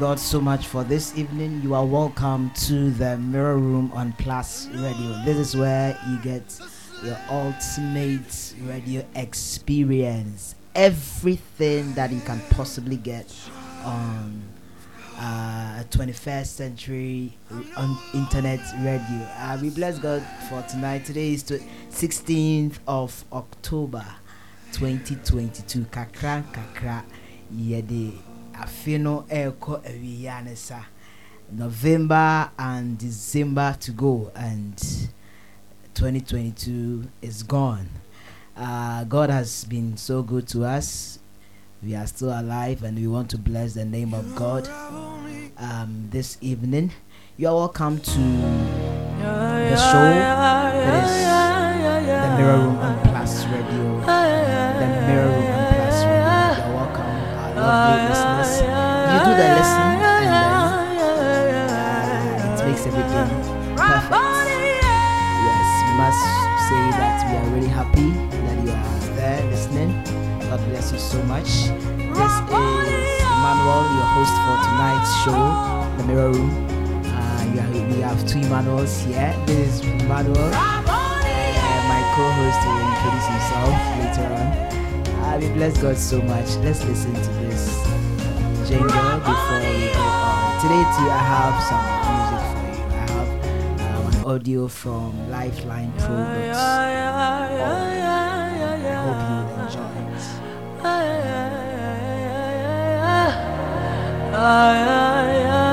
God so much for this evening. You are welcome to the Mirror Room on Plus Radio. This is where you get your ultimate radio experience. Everything that you can possibly get on uh, 21st century on internet radio. Uh, we bless God for tonight. Today is the 16th of October 2022. Kakra kakra yede afino eko awiyanesa. November and December to go and 2022 is gone. Uh, God has been so good to us. We are still alive and we want to bless the name of God um, this evening. You are welcome to the show that is the Mirror Room on Plus Radio. The Mirror Room our. You do the listen and then it makes everything perfect. Yes, we must say that we are really happy that you are there listening. God bless you so much. This is Emmanuel, your host for tonight's show, The Mirror Room. Uh, we have two Emmanuels here. This is Emmanuel. Uh, my co-host will introduce himself later on. Uh, we bless God so much. Let's listen to before we. Today too, I have some music for you. I have um, audio from Lifeline Products. I hope you enjoy it.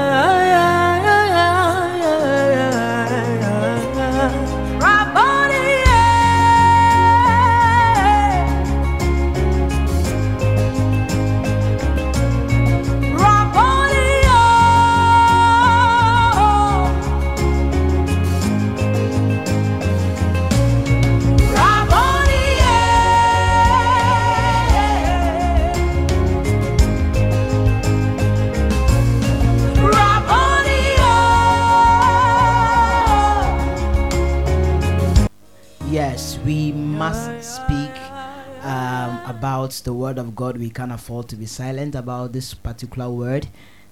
About the word of God. We can't afford to be silent about this particular word.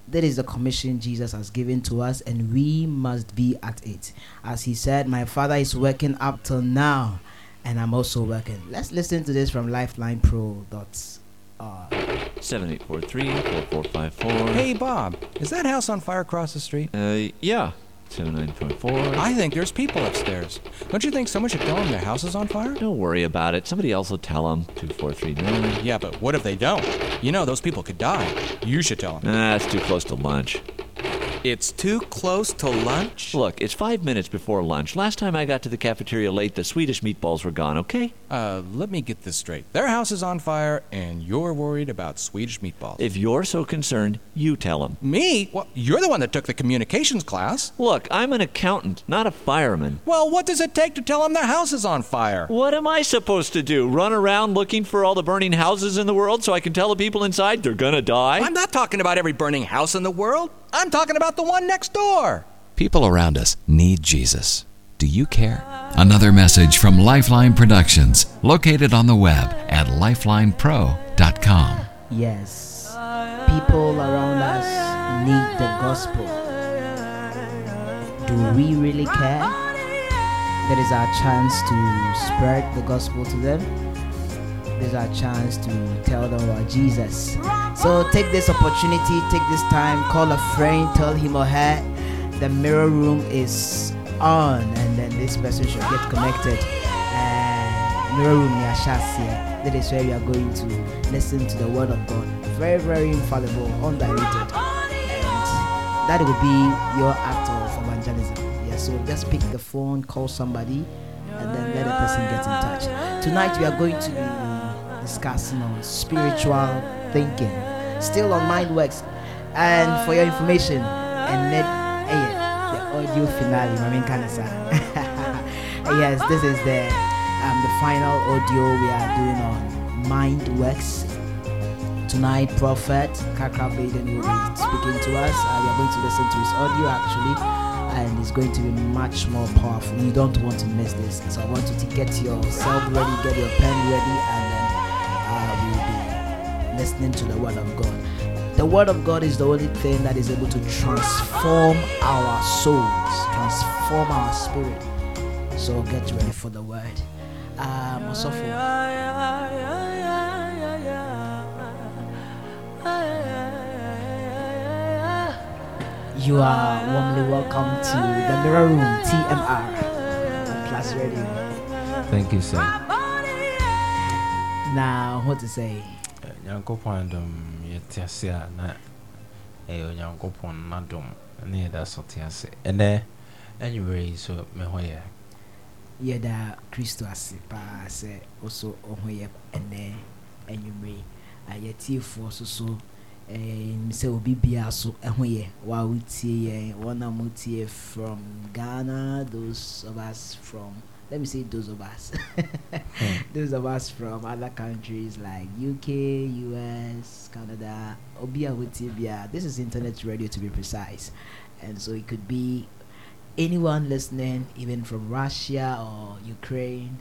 That is the commission Jesus has given to us, and we must be at it. As he said, My Father is working up till now, and I'm also working. Let's listen to this from Lifeline Pro. Dots. Uh, 7843-4454. Hey, Bob, is that house on fire across the street? Uh, yeah. 79.4. I think there's people upstairs. Don't you think someone should tell them their house is on fire? Don't worry about it. Somebody else will tell them. 2439. Yeah, but what if they don't? You know, those people could die. You should tell them. Nah, it's too close to lunch. It's too close to lunch? Look, it's five minutes before lunch. Last time I got to the cafeteria late, the Swedish meatballs were gone, okay? Uh, let me get this straight. Their house is on fire, and you're worried about Swedish meatballs. If you're so concerned, you tell them. Me? Well, you're the one that took the communications class. Look, I'm an accountant, not a fireman. Well, what does it take to tell them their house is on fire? What am I supposed to do? Run around looking for all the burning houses in the world so I can tell the people inside they're gonna die? I'm not talking about every burning house in the world. I'm talking about the one next door. People around us need Jesus. Do you care? Another message from Lifeline Productions, located on the web at lifelinepro.com. yes, people around us need the gospel. Do we really care? That is our chance to spread the gospel to them. This is our chance to tell them about Jesus. So take this opportunity, take this time, call a friend, tell him or her the mirror room is on, and then this person should get connected. Uh, mirror room Yashasia. That is where we are going to listen to the word of God. Very, very infallible, undiluted. And that will be your act of evangelism. Yeah, so just pick the phone, call somebody, and then let the person get in touch. Tonight we are going to be discussing on spiritual thinking, still on Mindworks. And for your information, and net, the audio finale, mean, Kanasa. yes, this is the um, the final audio we are doing on Mindworks. Tonight, Prophet Kakra Baiden will be speaking to us. Uh, we are going to listen to his audio actually, and it's going to be much more powerful. You don't want to miss this. So I want you to get yourself ready, get your pen ready, and listening to the word of God. The Word of God is the only thing that is able to transform our souls, transform our spirit. So get ready for the Word. Um, you are warmly welcome to the Mirror Room TMR Plus Radio. Thank you, sir. Now, what to say? Nyankopɔn adom yɛte ase a na ɛyɛ onyankopɔn n'adom ne yɛda so te ase. Ɛnɛ anwummerɛ yi so me ho yɛ. Yɛda kristo ase paa sɛ woso ɔho yɛ ɛnɛ anwummere a yɛtiefoɔ so so sɛ obi biara so ɛho yɛ. Wa wotie yɛn wɔn motie from ghana those of us from let me say those of us those of us from other countries like uk us canada obi a this is internet radio to be precise and so it could be anyone listening, even from Russia or Ukraine,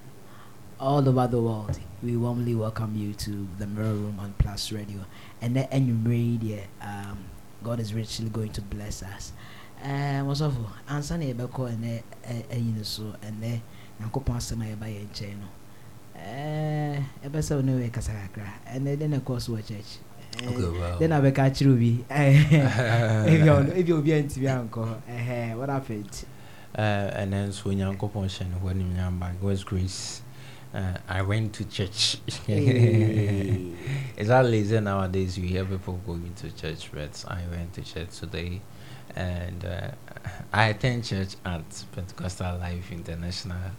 all over the world, we warmly welcome you to the Mirror Room on Plus Radio. And then and media, um, God is richly going to bless us. Um, up? Answer na ebeko ene eyin so ene Nyankopɔn asɛm a yɛba yɛn nkyɛn no. Ɛbɛ sɛ ɔne wɔ kasa kakra. Ɛnɛ na wɔ church. Then abɛka akyerɛ obi. Ebi obi ankɔ what happened? Ɛnɛ nso onyankopɔn hyɛ ne hɔ god's grace uh, i went to church it's not lazy nowadays you hear people going to church but i went to church today and uh, i attend church at pentecostal life international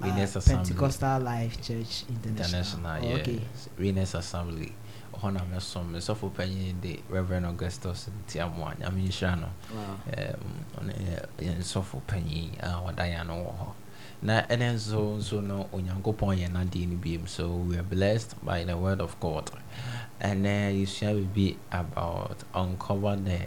Uh, Assembly. Pentecostal Life Church International. international okay. yes winners assembly ɔhɔ na mɛsom mesɔfo panyin de reverend augustus ntiamoa nyame nhyira no Wow. um, ɔno yɛ yɛ nsɔfo panyin a ɔda yɛ no wɔ hɔ na ɛne nso nso no onyankopɔn yɛ n'adeɛ no biom so we are blessed by the word of god ɛnɛ yɛsua biribi about uncover the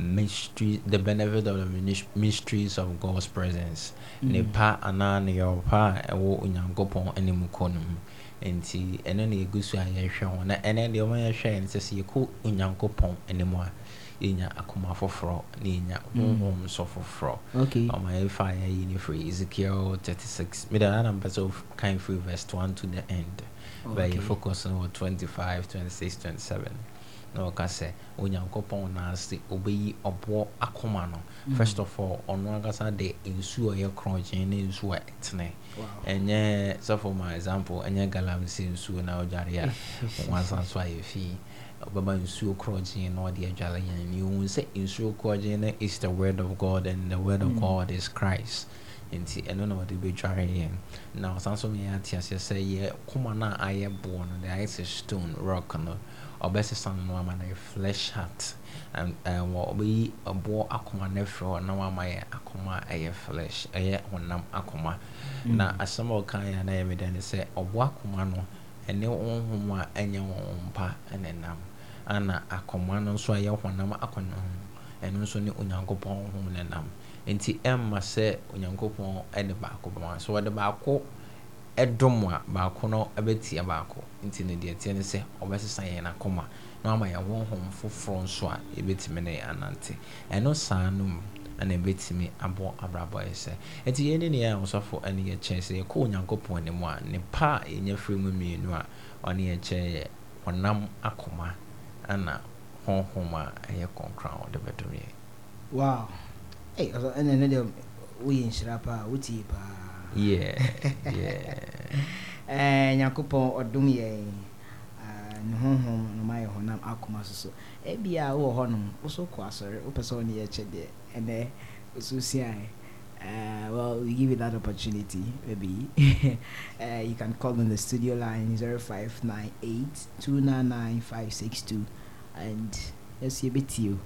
mystery the benefit of the mysteries of god's presence ne Mm. pa anaa ne yɛwɔpa a ɛwɔ onyankopɔn anim kɔ no mu nti ɛno na yɛgu so a yɛhwɛ ho na ɛnɛ deɛ ɔma yɛhwɛ yɛ no sɛ sɛ yɛkɔ onyankopɔn anim a yɛnya akoma foforɔ na yɛnya Mm. honhom sɔ foforɔ Okay. ɔma yɛfa yɛyi no firi ezekiel 36 mede ana mpɛ sɛ kan firi verse 1 to the end but Okay. yɛ focus no wɔ 25 26 27 na ɔka sɛ onyankopɔn naase ɔbɛyi ɔboɔ akoma no. Mm. first of all ɔno ankasa de nsuo a ɛyɛ korɔgyen ne nsuo a ɛtene. Ɛnyɛ sɛfo ma example ɛnyɛ galamsey nsuo na ɔdware a wansa so ayɛ fii. Ɔbɛma nsuo korɔgyen na ɔde adware yɛn ne ɔhu sɛ nsuo korɔgyen no is the word of god and the word of Mm. god is christ. Nti ɛno na ɔde bɛdware yɛn. Na ɔsan so meyɛ ate aseɛ sɛ yɛ koma no a ayɛ boɔ no de ayɛ sɛ stone rock no ɔbɛsesa no no ama no yɛ flesh heart. Ɛwɔ ɔbɛyi ɔboɔ akoma no afiri hɔ na wama yɛ akoma a ɛyɛ flesh ɛyɛ honam akoma. Na asɛm a ɔka yɛ na yɛ meda ne sɛ ɔboɔ akoma no ɛne honhom a ɛnyɛ honhom pa ɛne nam. Ana akoma no nso a ɛyɛ honam akɔne ho ɛno nso ne onyankopɔn honhom ne nam. Nti ɛmma sɛ onyankopɔn ɛde baako bama so wɔde baako ɛdom a baako no ɛbɛtia baako nti ne deɛ teɛ ne sɛ ɔbɛsesa yɛn akoma na ama yɛn honhom foforɔ nso a yɛbɛtumi ne anante. Ɛno saa no mu ɛna ɛbɛtumi abɔ abrabɔ yɛ sɛ nti yɛn ne ne yɛn ɔsɔfo ɛne yɛkyɛ sɛ yɛkɔ onyankopɔn anim a ne pa a yɛnya firi mu mmienu a ɔne yɛkyɛ yɛ ɔnam akoma ɛna honhom a ɛyɛ kɔnkran a ɔde bɛdom yɛn. Wow. Ɔsɔ- ɛna ɛno deɛ woyɛ nhyira paa wotie paa. Yeah yeah nyankopɔn ɔdom yɛn ah, ne honhom no yɛ honam akoma so so ebia wowɔ hɔnom wo so kɔ asɔre wopɛ sɛ wone yɛkyɛ deɛ ɛnɛ Uh, well, we give you that opportunity, maybe. uh, you can call on the studio line 0598 299 562 and yes, you bet you.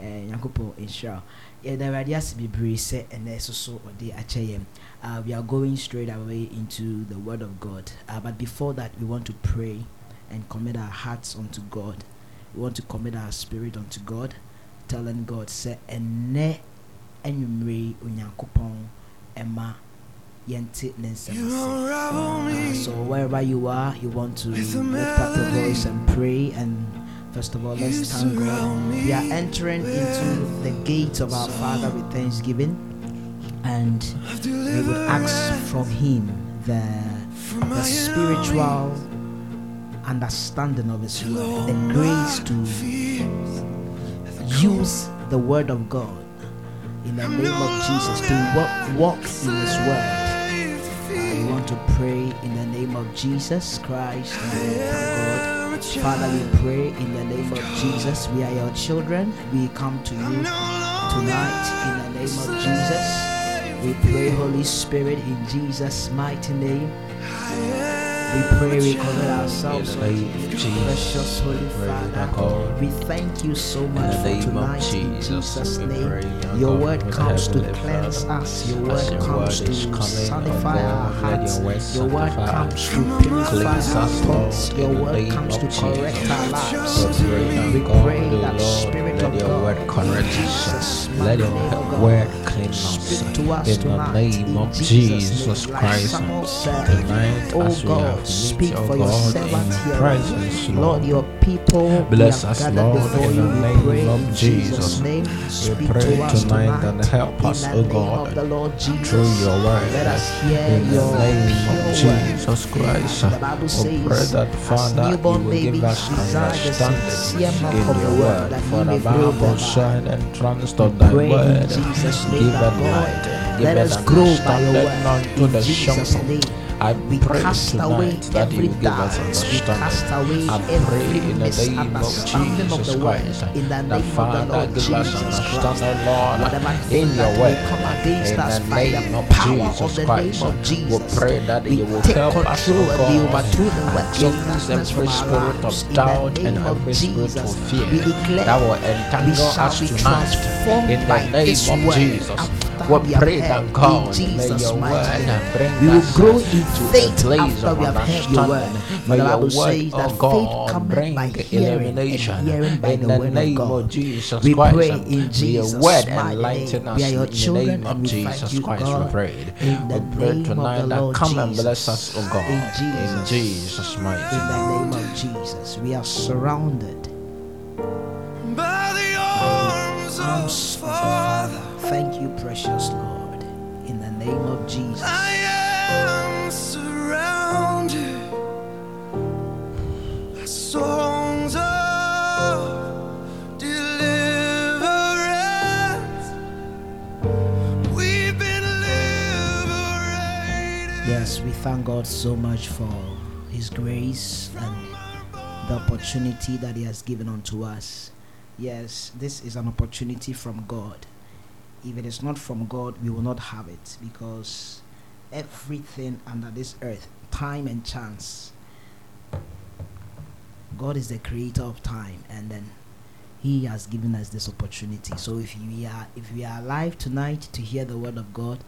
Uh, Nyankopɔn nhyira wo. yɛda awurade ase bebree sɛ ɛnɛ so so ɔde akyɛ yɛn uh, we are going straight away into the word of god. Uh, but before that we want to pray and commit our hearts unto god. We want to commit our spirit unto god telling god sɛ ɛnɛ anwummere onyankopɔn ɛma yɛnte ne nsɛm uh, so wherever you are you want to lift up your voice and pray. And First of all, let's thank God. We are entering into the gates of our Father with thanksgiving, and we would ask from Him the, the spiritual understanding of His word, the grace to use the word of God in the name of Jesus to walk, walk in His word. We want to pray in the name of Jesus Christ. Thank God. Father, we pray in the name of Jesus. We are your children. We come to you tonight in the name of Jesus. We pray, Holy Spirit, in Jesus' mighty name. We pray, we commit ourselves In the name of you, Jesus. precious Holy Father. We thank you so much for tonight in Jesus, name. Your word comes to cleanse us. Your word comes to sanctify our hearts. your word Your word sanctify comes to purify our us, thoughts. Your word comes to correct our lives. We pray that We God, pray the that Lord, Spirit of your God, correct Jesus' Let your name, oh word clean us. To In the name of Jesus'. Christ. Tonight, Oh as we God, have meet, speak oh for your God, servant in here. presence, Lord, Lord. your people Bless us, Lord, in the name of Jesus. We Speak pray to tonight and help us, the O name God, the Lord Jesus. through your word. Let us hear in your the name of. Jesus Christ. We pray that, Father, you will give us understanding in your word. For the Bible said, entranced of thy word, Jesus' name at God, let us grow by your word. In the Jesus' name. I We pray cast away that every you will give us. We cast away I pray every in the name of of Jesus the. Christ. In the that name of the Father, Lord give us Jesus Christ. understanding, Lord, in your word. In us the the name of Jesus of the Christ, of we pray that we you will help us, O oh God, the of against every spirit of doubt and of every spirit of fear we declare that will entangle us tonight. In the name of Jesus, we pray that God, may your word bring We will us grow in to a faith place after of we have heard your word. understanding. For May the Bible word, says that oh faith God, bring by hearing and illumination. hearing by In the the word of name God. of Jesus we Christ, pray in may Jesus' your word enlighten name. us. We are your in the children name and of we thank Jesus you, Christ, God, we prayed. in the we pray name tonight of the that Lord come Jesus. and bless us, oh God. In Jesus. In Jesus' mighty In the name. name of Jesus, we are surrounded by the arms arms of of the Father. Father. Thank you, precious Lord. In the name of Jesus. I am thank God so much for His grace and the opportunity that He has given unto us. Yes, this is an opportunity from God. If it is not from God, we will not have it because everything under this earth, time and chance, God is the creator of time, and then He has given us this opportunity. So if we are if we are alive tonight to hear the word of God,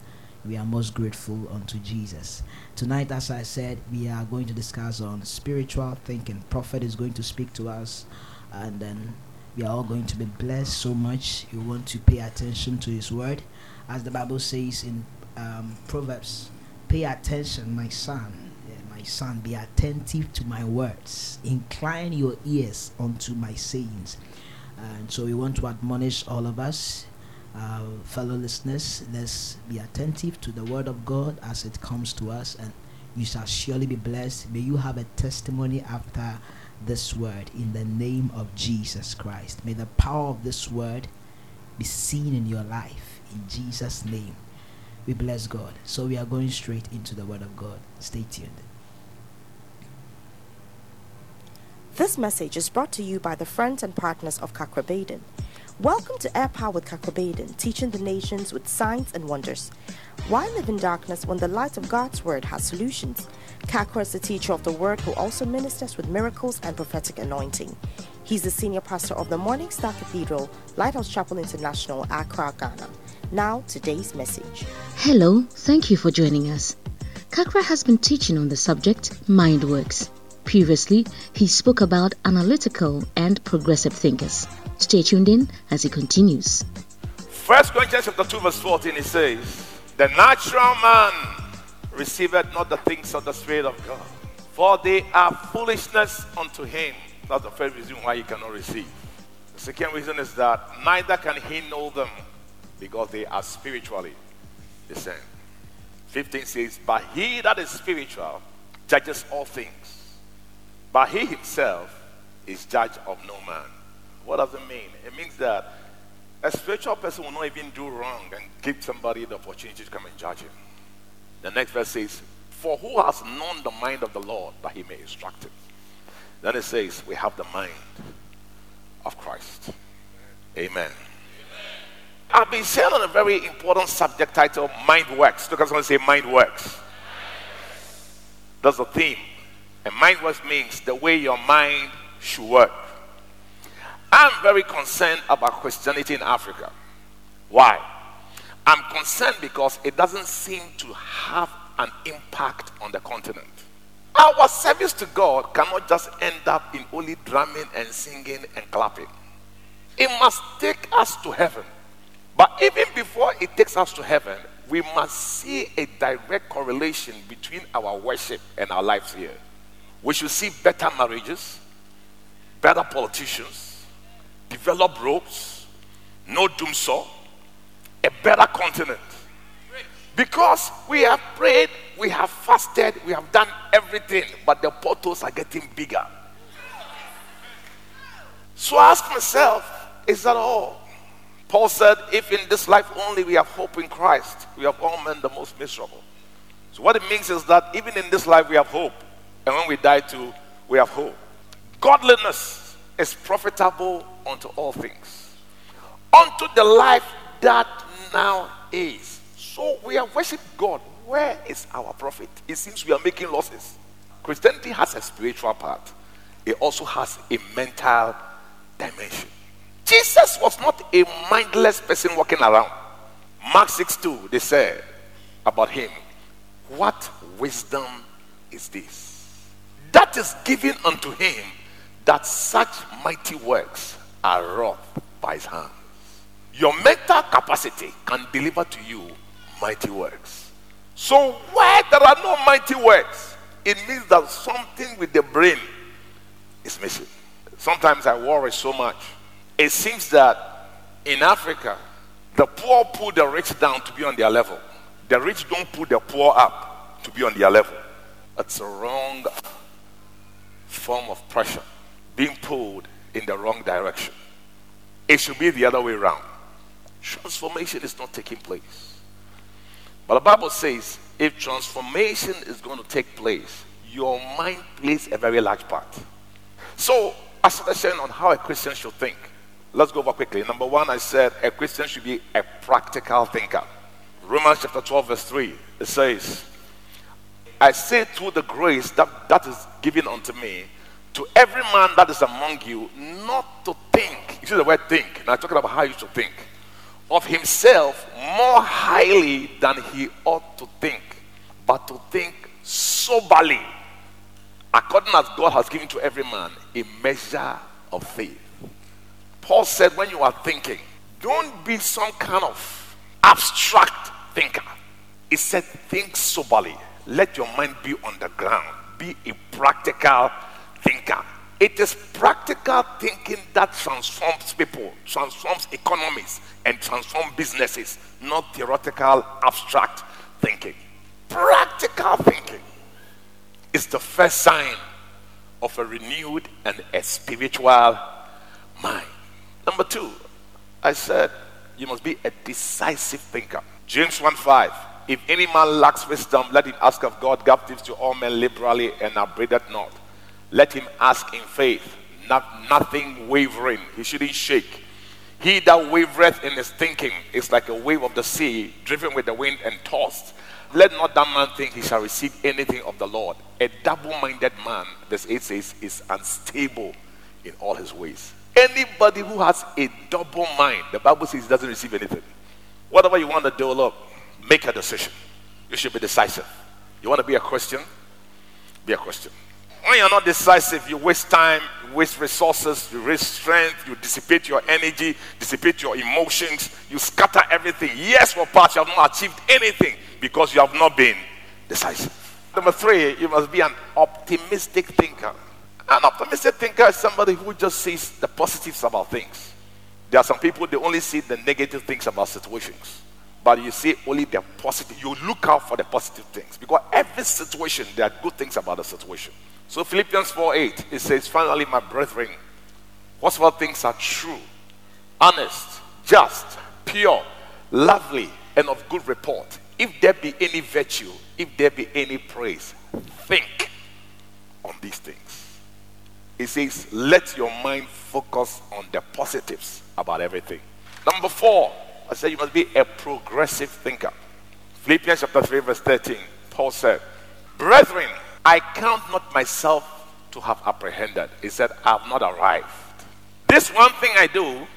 we are most grateful unto Jesus. Tonight, as I said, we are going to discuss on spiritual thinking. Prophet is going to speak to us, and then we are all going to be blessed so much. You want to pay attention to His word, as the Bible says in um, Proverbs. Pay attention, my son. My son, be attentive to my words. Incline your ears unto my sayings. And so we want to admonish all of us uh, fellow listeners, let's be attentive to the word of God as it comes to us, and you shall surely be blessed. May you have a testimony after this word in the name of Jesus Christ. May the power of this word be seen in your life in Jesus' name. We bless God. So we are going straight into the word of God. Stay tuned. This message is brought to you by the friends and partners of Kakra Baiden. Welcome to Air Power with Kakra Baiden, teaching the nations with signs and wonders. Why live in darkness when the light of God's word has solutions? Kakra is the teacher of the word who also ministers with miracles and prophetic anointing. He's the senior pastor of the Morning Star Cathedral, Lighthouse Chapel International, Accra, Ghana. Now, today's message. Hello, thank you for joining us. Kakra has been teaching on the subject Mind Works. Previously, he spoke about analytical and progressive thinkers. Stay tuned in as he continues. First Corinthians chapter 2, verse 14, it says, The natural man receiveth not the things of the Spirit of God, for they are foolishness unto him, That's the first reason why he cannot receive. The second reason is that neither can he know them because they are spiritually discerned. 15 says, But he that is spiritual judges all things, but he himself is judge of no man. What does it mean? It means that a spiritual person will not even do wrong and give somebody the opportunity to come and judge him. The next verse says, For who has known the mind of the Lord that he may instruct him? Then it says, We have the mind of Christ. Amen. I've been saying on a very important subject title, Mind Works. Look at someone say Mind Works. That's the theme. And mind works means the way your mind should work. I'm very concerned about Christianity in Africa. Why? I'm concerned because it doesn't seem to have an impact on the continent. Our service to God cannot just end up in only drumming and singing and clapping. It must take us to heaven. But even before it takes us to heaven, we must see a direct correlation between our worship and our lives here. We should see better marriages, better politicians, develop roads, no dumsor, a better continent. Because we have prayed, we have fasted, we have done everything, but the portals are getting bigger. So I ask myself, is that all? Paul said, if in this life only we have hope in Christ, we have all men the most miserable. So what it means is that even in this life we have hope. And when we die too, we have hope. Godliness is profitable unto all things. Unto the life that now is. So we have worshipped God. Where is our profit? It seems we are making losses. Christianity has a spiritual part, it also has a mental dimension. Jesus was not a mindless person walking around. Mark 6 2, they said about him, What wisdom is this? That is given unto him that such mighty works are wrought by his hands. Your mental capacity can deliver to you mighty works. So, where there are no mighty works, it means that something with the brain is missing. Sometimes I worry so much. It seems that in Africa, the poor pull the rich down to be on their level. The rich don't pull the poor up to be on their level. It's a wrong form of pressure being pulled in the wrong direction. It should be the other way around. Transformation is not taking place. But the Bible says if transformation is going to take place, your mind plays a very large part. So, started sharing on how a Christian should think. Let's go over quickly. Number one, I said a Christian should be a practical thinker. Romans chapter 12, verse 3, it says, I say through the grace that, that is given unto me, to every man that is among you, not to think. You see the word think. Now, talking about how you should think. Of himself more highly than he ought to think, but to think soberly, according as God has given to every man a measure of faith. Paul said, when you are thinking, don't be some kind of abstract thinker. He said, think soberly. Let your mind be on the ground. Be a practical thinker. It is practical thinking that transforms people, transforms economies, and transforms businesses, not theoretical, abstract thinking. Practical thinking is the first sign of a renewed and a spiritual mind. Number two, I said you must be a decisive thinker. James 1 5. If any man lacks wisdom, let him ask of God, God gives to all men liberally and upbraideth not. Let him ask in faith, not, nothing wavering. He shouldn't shake. He that wavereth in his thinking is like a wave of the sea, driven with the wind and tossed. Let not that man think he shall receive anything of the Lord. A double minded man, verse 8 says, is unstable in all his ways. Anybody who has a double mind, the Bible says doesn't receive anything. Whatever you want to develop, make a decision. You should be decisive. You want to be a Christian? Be a Christian. When you're not decisive, you waste time, you waste resources, you waste strength, you dissipate your energy, dissipate your emotions, you scatter everything. Yes, for part, you have not achieved anything because you have not been decisive. Number three, you must be an optimistic thinker. An optimistic thinker is somebody who just sees the positives about things. There are some people they only see the negative things about situations. But you see only the positive. You look out for the positive things. Because every situation, there are good things about the situation. So Philippians 4 8, it says, Finally, my brethren, whatsoever things are true, honest, just, pure, lovely, and of good report. If there be any virtue, if there be any praise, think on these things. It says, let your mind focus on the positives about everything. Number four, I said you must be a progressive thinker. Philippians chapter 3, verse 13, Paul said, Brethren, I count not myself to have apprehended. He said, I have not arrived. This one thing I do,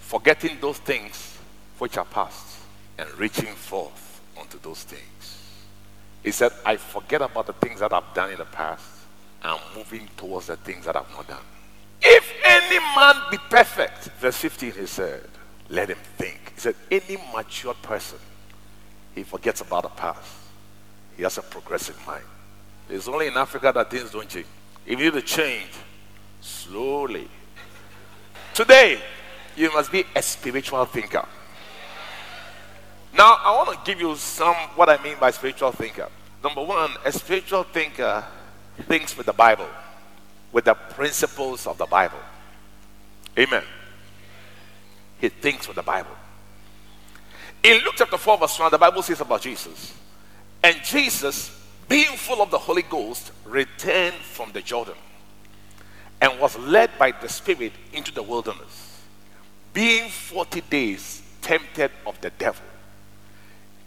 forgetting those things which are past and reaching forth unto those things. He said, I forget about the things that I've done in the past. I'm moving towards the things that I've not done. If any man be perfect, verse 15, he said, let him think. He said, any mature person, he forgets about the past. He has a progressive mind. It's only in Africa that things don't change. If you need to change, slowly. Today, you must be a spiritual thinker. Now, I want to give you some what I mean by spiritual thinker. Number one, a spiritual thinker thinks with the Bible, with the principles of the Bible. Amen. He thinks with the Bible. In Luke chapter 4, verse 1, the Bible says about Jesus. And Jesus, being full of the Holy Ghost, returned from the Jordan and was led by the Spirit into the wilderness, being 40 days tempted of the devil.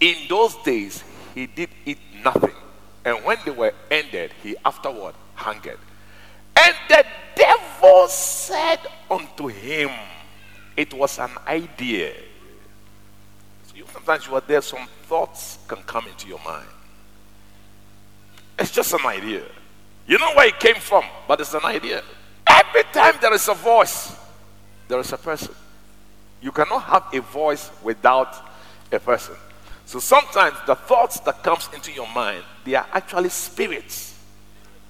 In those days, he did eat nothing. And when they were ended, he afterward hungered. And the devil said unto him, It was an idea. So you, sometimes you are there, some thoughts can come into your mind. It's just an idea. You know where it came from, but it's an idea. Every time there is a voice, there is a person. You cannot have a voice without a person. So sometimes the thoughts that comes into your mind, they are actually spirits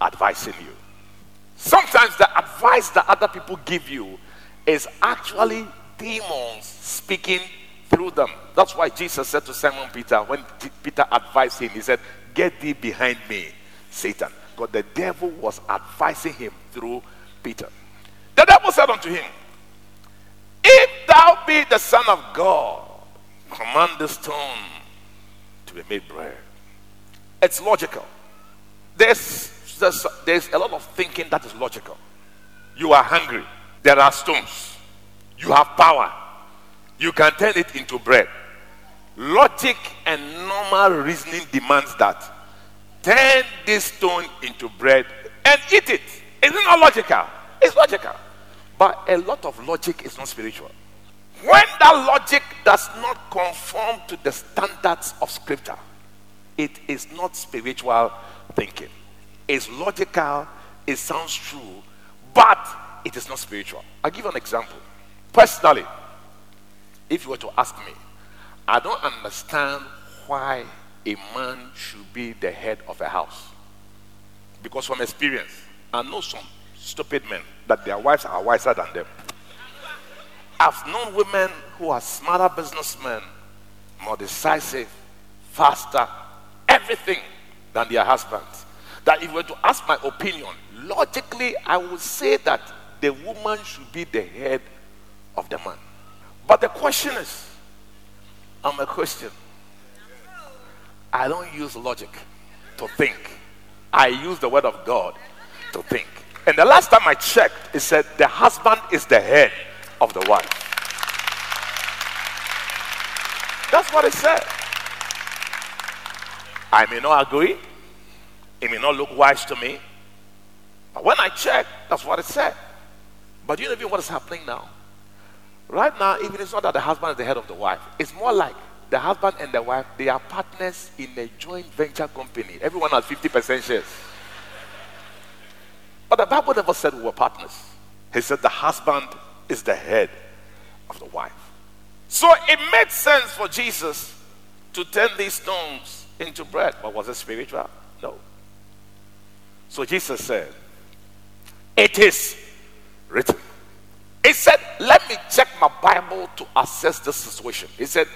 advising you. Sometimes the advice that other people give you is actually demons speaking through them. That's why Jesus said to Simon Peter, when Peter advised him, he said, Get thee behind me, Satan. Because the devil was advising him through Peter. The devil said unto him, If thou be the Son of God, command the stone to be made bread. It's logical. There's, there's, there's a lot of thinking that is logical. You are hungry. There are stones. You have power. You can turn it into bread. Logic and normal reasoning demands that turn this stone into bread and eat it. Is it not logical? It's logical. But a lot of logic is not spiritual. When that logic does not conform to the standards of Scripture, it is not spiritual thinking. It's logical, it sounds true, but it is not spiritual. I'll give you an example. Personally, if you were to ask me, I don't understand why a man should be the head of a house. Because from experience, I know some stupid men that their wives are wiser than them. I've known women who are smarter businessmen, more decisive, faster, everything than their husbands. That if you were to ask my opinion, logically, I would say that the woman should be the head of the man. But the question is, I'm a Christian. I don't use logic to think. I use the word of God to think. And the last time I checked, it said the husband is the head of the wife. That's what it said. I may not agree. It may not look wise to me. But when I check, that's what it said. But you know what is happening now? Right now, even it's not that the husband is the head of the wife. It's more like the husband and the wife, they are partners in a joint venture company. Everyone has 50% shares. But the Bible never said we were partners. He said the husband is the head of the wife. So it made sense for Jesus to turn these stones into bread. But was it spiritual? No. So Jesus said, It is written. He said, Let me check my Bible to assess this situation. He said,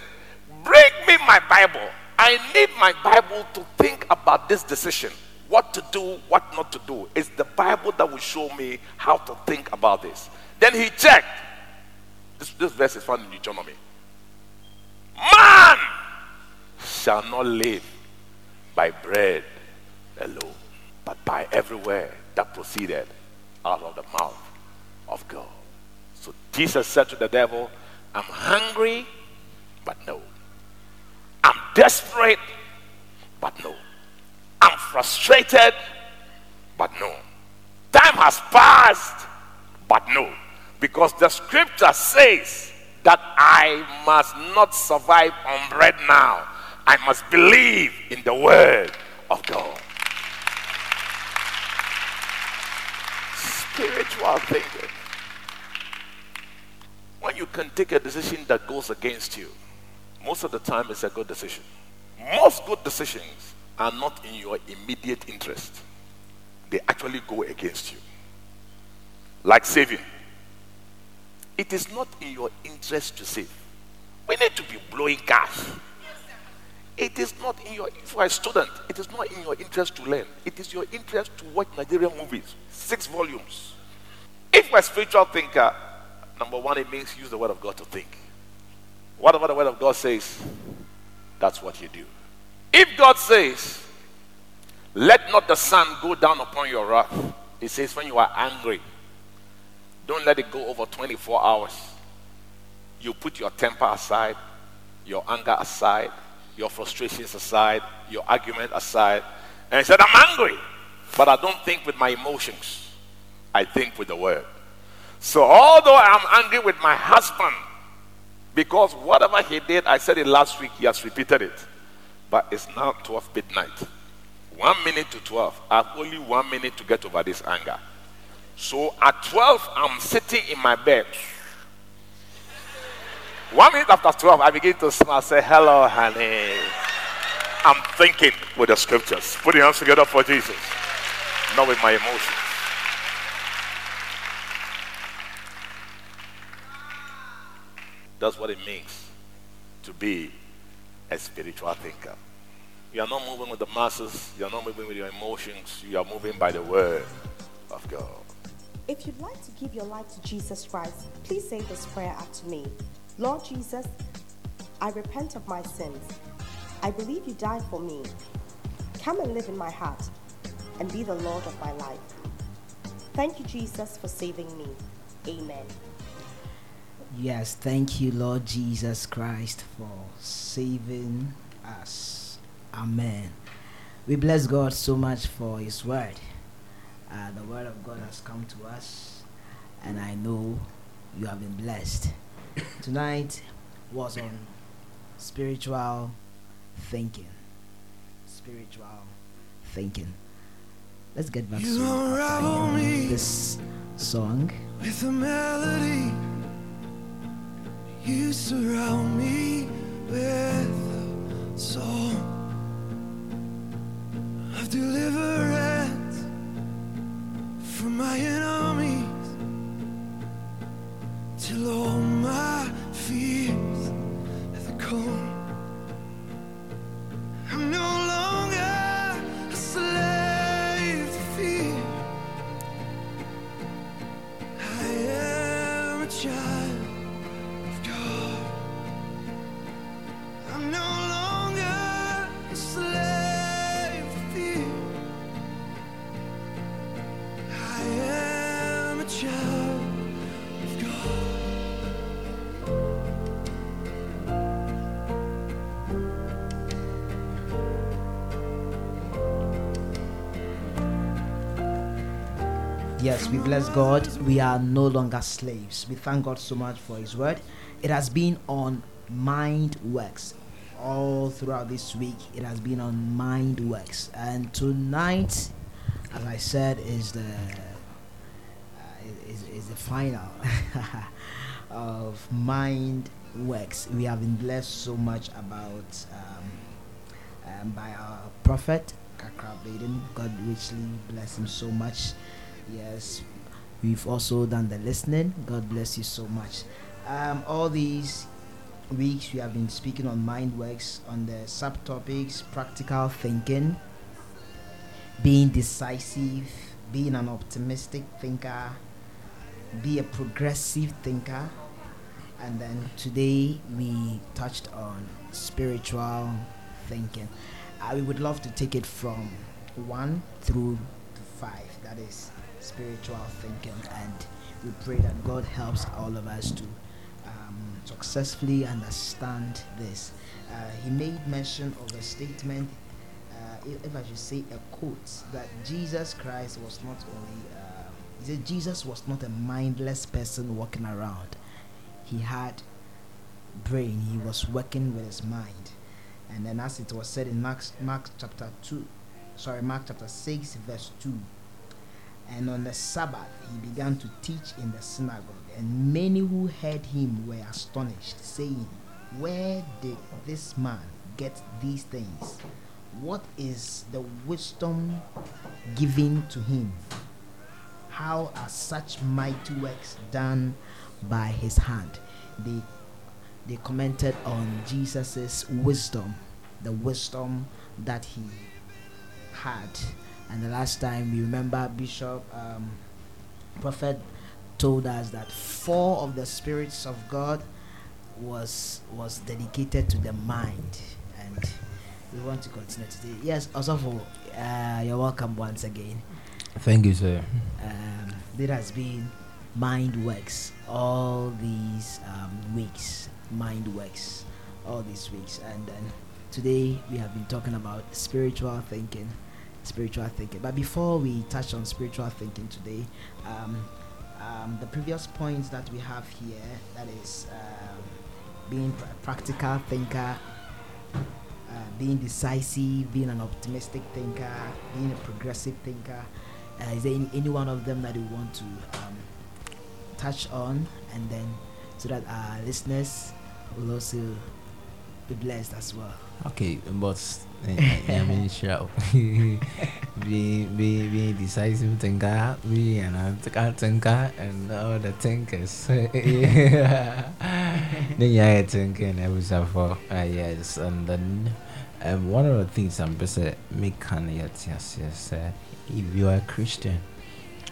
Bring me my Bible. I need my Bible to think about this decision. What to do, what not to do. It's the Bible that will show me how to think about this. Then he checked. This, this verse is found in Deuteronomy. Man shall not live by bread alone, but by everywhere that proceeded out of the mouth of God. So Jesus said to the devil, I'm hungry, but no. I'm desperate, but no. I'm frustrated, but no. Time has passed, but no. Because the scripture says that I must not survive on bread now. I must believe in the word of God. Spiritual thinking. When you can take a decision that goes against you, most of the time it's a good decision. Most good decisions are not in your immediate interest, they actually go against you. Like saving. It is not in your interest to save. We need to be blowing cash. It is not in your, for a student, it is not in your interest to learn. It is your interest to watch Nigerian movies, six volumes. If you're a spiritual thinker, number one, it means use the word of God to think. Whatever the word of God says, that's what you do. If God says, let not the sun go down upon your wrath, He says, when you are angry, don't let it go over 24 hours. You put your temper aside, your anger aside, your frustrations aside, your argument aside. And he said, I'm angry, but I don't think with my emotions. I think with the word. So although I'm angry with my husband, because whatever he did, I said it last week, he has repeated it. But it's now 12 midnight. One minute to 12. I have only one minute to get over this anger. So at 12, I'm sitting in my bed. One minute after 12, I begin to smile, say, Hello, honey. I'm thinking with the scriptures. Put your hands together for Jesus, not with my emotions. That's what it means to be a spiritual thinker. You are not moving with the masses, you are not moving with your emotions, you are moving by the word of God. If you'd like to give your life to Jesus Christ, please say this prayer after me. Lord Jesus, I repent of my sins. I believe you died for me. Come and live in my heart and be the Lord of my life. Thank you, Jesus, for saving me. Amen. Yes, thank you, Lord Jesus Christ, for saving us. Amen. We bless God so much for His word. Uh, the word of God has come to us, and I know you have been blessed. Tonight was on spiritual thinking. Spiritual thinking. Let's get back You to this song. with a melody. You surround me with a song of deliverance from my enemies till all my fears are gone. Bless God. We are no longer slaves. We thank God so much for His word. It has been on Mind Works all throughout this week. It has been on Mind Works, and tonight, as I said, is the uh, is, is the final of Mind Works. We have been blessed so much about um, um, by our prophet Kakra Baiden. God richly bless him so much. Yes, we've also done the listening. God bless you so much. Um, all these weeks we have been speaking on mind works on the subtopics practical thinking, being decisive, being an optimistic thinker, be a progressive thinker, and then today we touched on spiritual thinking. Uh, we would love to take it from one through to five. That is spiritual thinking, and we pray that God helps all of us to um, successfully understand this. Uh, he made mention of a statement, uh, if, I should say a quote, that Jesus Christ was not only, uh, he said Jesus was not a mindless person walking around. He had brain, he was working with his mind. And then as it was said in Mark, Mark chapter 2, sorry, Mark chapter 6, verse 2, and on the Sabbath he began to teach in the synagogue, and many who heard him were astonished, saying, Where did this man get these things? What is the wisdom given to him? How are such mighty works done by his hand? They they commented on Jesus's wisdom, the wisdom that he had. And the last time we remember Bishop um, Prophet told us that four of the spirits of God was was dedicated to the mind, and we want to continue today. Yes, also for uh, you're welcome once again. Thank you, sir. Um, there has been mind works all these um, weeks. Mind works all these weeks, and then today we have been talking about spiritual thinking. Spiritual thinking. But before we touch on spiritual thinking today, um, um, the previous points that we have here that is um, being pra- practical thinker, uh, being decisive, being an optimistic thinker, being a progressive thinker. Uh, is there any, any one of them that you want to um, touch on, and then so that our listeners will also be blessed as well? Okay, but Sure. be be be decisive thinker, be an analytical thinker, and all the thinkers. then yeah, thinking every for uh, yes, and then um, one of the things I'm busy can yes yes yes. Uh, if you are a Christian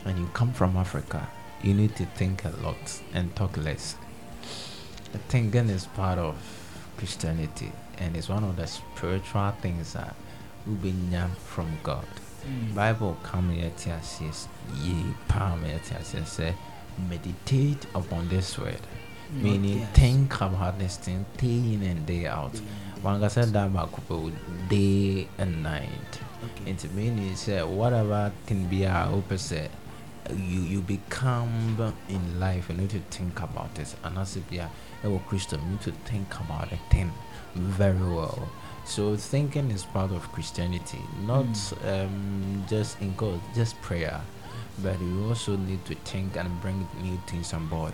and you come from Africa, you need to think a lot and talk less. Thinking is part of Christianity and it's one of the spiritual things that we been from God. Bible come here to says ye palm here to say meditate upon this word. Meaning yes. think about this thing day in and day out. One guy said that about day and night. Okay. It means uh, whatever can be our opposite. You you become in life. You need to think about this. And as if you are a Christian, you need to think about a thing very well. So thinking is part of Christianity, not um, just in God, just prayer, but you also need to think and bring new things on board.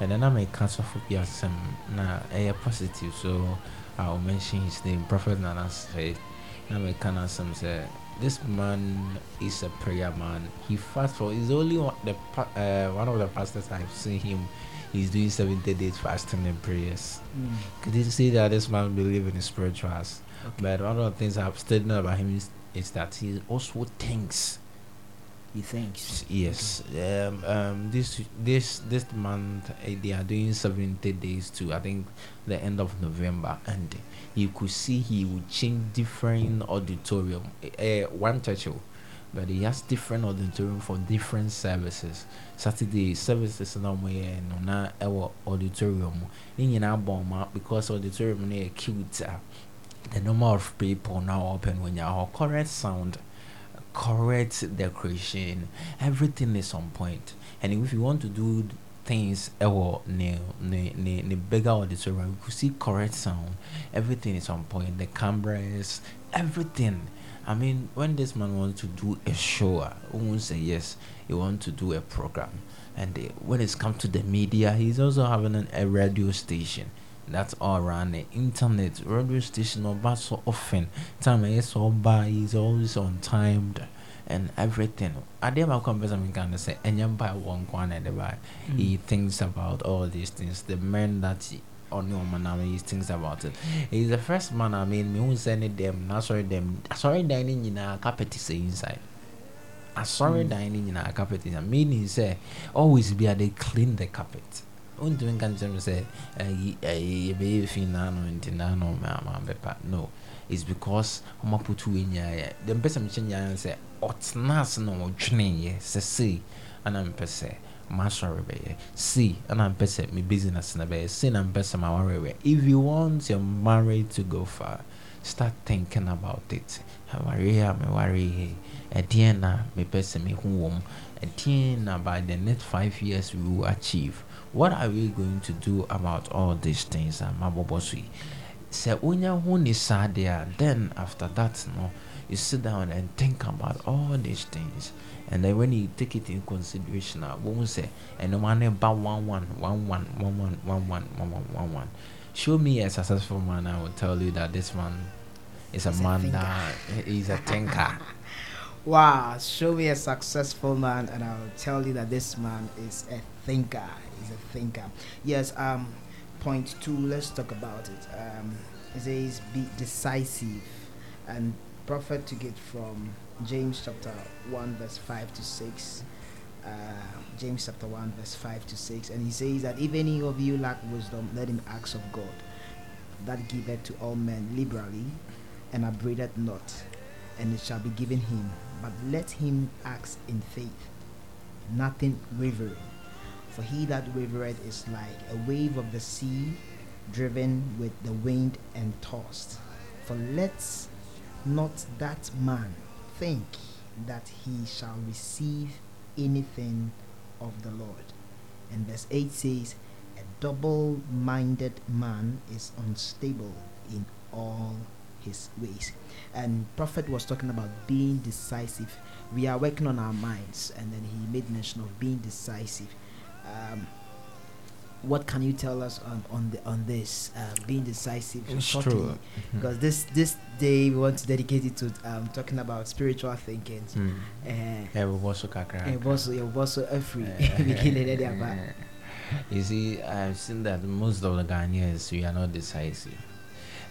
And then I may cancel for some na a positive. So I'll mention his name, Prophet Nana said. I cancel some say this man is a prayer man. He fasts for. He's only one, the uh, one of the pastors I've seen him. He's doing seventy days fasting and prayers. Mm. Could you see that this man believes in spirituals? Okay. But one of the things I've studied about him is, is that he also thinks. He thinks. Yes. Um, um, this this this month uh, they are doing seventy days to I think the end of November, and you could see he would change different auditorium. Uh, one church, oh, but he has different auditorium for different services. Saturday services na mo yɛ no na ɛwɔ auditorium. Ne nyinaa bɔ ɔmo because auditorium no yɛ cute the number of people now open when you have correct sound correct decoration everything is on point. point and if you want to do things ɛwɔ ne ne ne ne bigger auditorium you could see correct sound everything is on point the cameras everything I mean, when this man wants to do a show, who won't say yes, he wants to do a program. And uh, when it's come to the media, he's also having an, a radio station. That's all around the internet. Radio station, bad so often. Time is so bad, he's always on time and everything adeɛ baako a mpɛ sɛ meka no sɛ ɛnyɛ mpa wɔ nko ana he thinks about all these things the men that he on your man I mean thinks about it. He's the first man I mean me who send them not sorry them sorry dining in a carpet is inside. I sorry mm. dining in a carpet is a meaning say always be they clean the carpet. Untumi nka nkyɛn mi sɛ yɛbɛyɛ eh, eh, fi naano nti naano maama bɛpa no it's because I'm wei nyinaa yɛ dɛm pɛ sɛ mekyɛ nyinaa sɛ ɔtena ase na ɔdwene yɛ sɛ sei se. mpɛ sɛ masɔre bɛyɛ sei ɛna mpɛ sɛ me business na bɛyɛ sei na mpɛ sɛ ware bɛyɛ if you want your marriage to go far start thinking about it. Aware a meware yi ɛdeɛn na mepɛ sɛ mehu wɔ mu ɛdeɛn na by the next five years we will achieve. What are we going to do about all these things a mabɔbɔ so yi sɛ wonya ho ne saa deɛ then after that no you sit down and think about all these things and then when you take it in consideration a wohu sɛ ɛnoma ne ba one one one one one one one one one one one one show me a successful man i will tell you that this man is a He's a man thinker. that is a thinker Wow, show me a successful man, and I'll tell you that this man is a thinker. He's a thinker. Yes. Um, point two. Let's talk about it. Um, it says be decisive, and prophet took it from James chapter one verse five to six. Uh, James chapter one verse five to six, and he says that if any of you lack wisdom, let him ask of God, that giveth to all men liberally, and upbraideth not and it shall be given him. But let him ask in faith, nothing wavering. For he that wavereth is like a wave of the sea, driven with the wind and tossed. For let not that man think that he shall receive anything of the Lord. And verse 8 says, A double minded man is unstable in all his ways. And prophet was talking about being decisive. We are working on our minds and then he made mention of being decisive. Um, what can you tell us on, on the on this uh, being decisive It's shortly? true. Because this this day we want to dedicate it to um, talking about spiritual thinking Hmm. uh, ɛbɛbɔ so kakra and also yeah, Eh, beginning of the about You see, I've seen that most of the Ghanaians we are not decisive.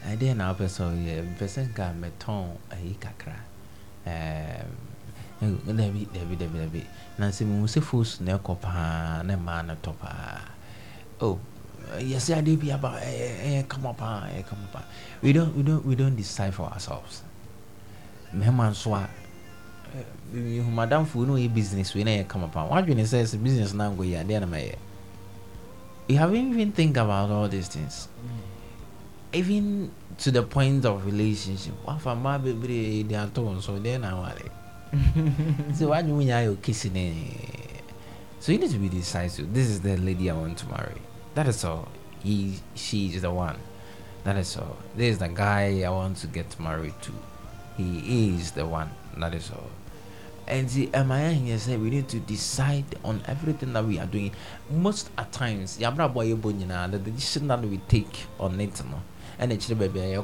And then our person, yeah, person can meton a kakra. Um, Dabi, dabi, dabi, dabi. Nancy, we say fools ne kopa ne man topa. Oh, uh, yes, I do be about eh, eh, come up, eh, come up. Ah, eh, ah. We don't, we don't, we don't decide for ourselves. Mehman swa. Ah, eh, madam fo no yɛ business wei na yɛ kama pa wadwene sɛ sɛ business no ankɔ yi adeɛ na mayɛ you haven't even think about all these things mm. even to the point of relationship wafa mmaa bebree eh, de ato wɔn so deɛ na aware so wadwene nyinaa yɛ okesi ne eh, so you need to be decisive. This is the lady i want to marry. That is all. He she is the one. That is all. This is the guy i want to get married to. He is the one. That is all. And the here said we need to decide on everything that we are doing. Most at times, the decision that we take on it, no, and it's the baby.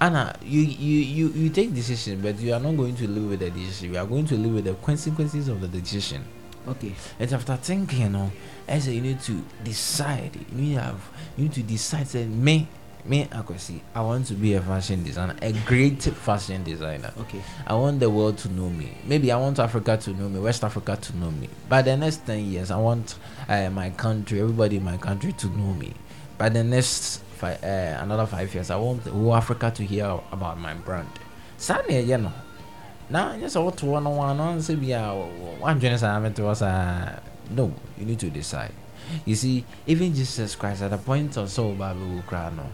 Anna, you, you you you take decision, but you are not going to live with the decision. You are going to live with the consequences of the decision. Okay And after thinking, you know, I say you need to decide. You need to have you need to decide. Say me, me, Akwesi, I want to be a fashion designer, a great fashion designer. okay I want the world to know me. Maybe I want Africa to know me, West Africa to know me. By the next 10 years, I want uh, my country, everybody in my country to know me. By the next five, uh, another five years, I want the whole Africa to hear about my brand. Sadly, you know. Now, just what one on one on say, yeah, one journey, was uh, no, you need to decide. You see, even Jesus Christ at the point of so Bible cry no.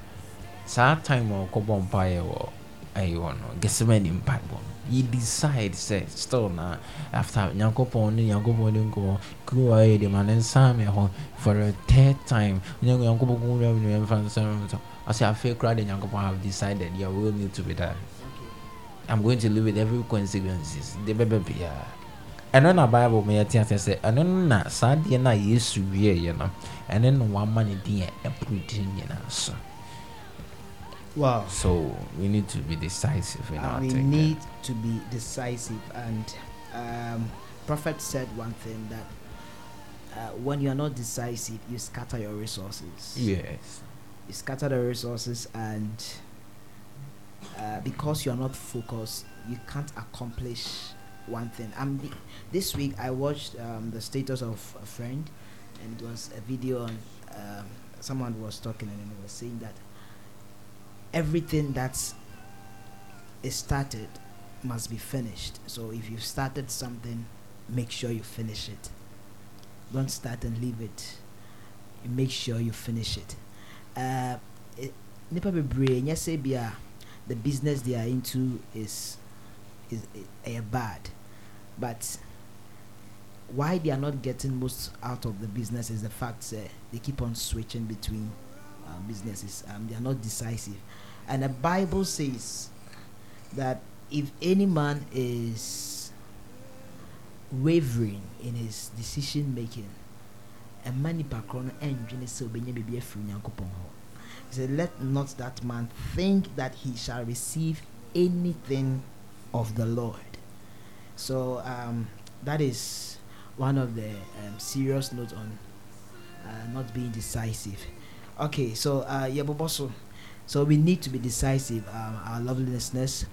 Saa time of Kobon Empire or ɛyɛ wɔ no gɛsɛmani mpaebɔ no yi decide sɛ still na after nyankopɔn ne nyankopɔn ne nkɔmɔ kuruwa yɛ de ma ne nsa me hɔ for a third time nyankopɔn ko wura me mfa nsa me so ɔsɛ afei koraa de nyankopɔn have decided your will need to be done i'm going to live with every consequences. De bɛbɛ biara ɛno na bible mu yɛte ase sɛ ɛno no na saa deɛ no a yesu wieɛ no ɛno na wama ne din a ɛporo din nyinaa so. Wow. So we need to be decisive in our we need to be decisive and um, prophet said one thing that uh, when you are not decisive you scatter your resources. Yes. you scatter the resources and uh, because you are not focused you can't accomplish one thing. Um, the, this week i watched um, the status of a friend and it was a video on um, someone was talking and was saying that everything that's is started must be finished. So if you've started something make sure you finish it. Don't start and leave it. Make sure you finish it. Uh, nipa the business they are into is is ɛyɛ bad. But why they are not getting most out of the business is the fact that they keep on switching between uh, businesses. Um, they are not decisive. And the bible says that if any man is wavering in his decision making ɛma nipa korɔ no ɛndwene sɛ obɛnya biribi afiri he said let not that man think that he shall receive anything of the lord. So um, that is one of the um, serious notes on uh, not being decisive. Okay so uh, yɛbobɔ so so we need to be decisive um, our lovely listeners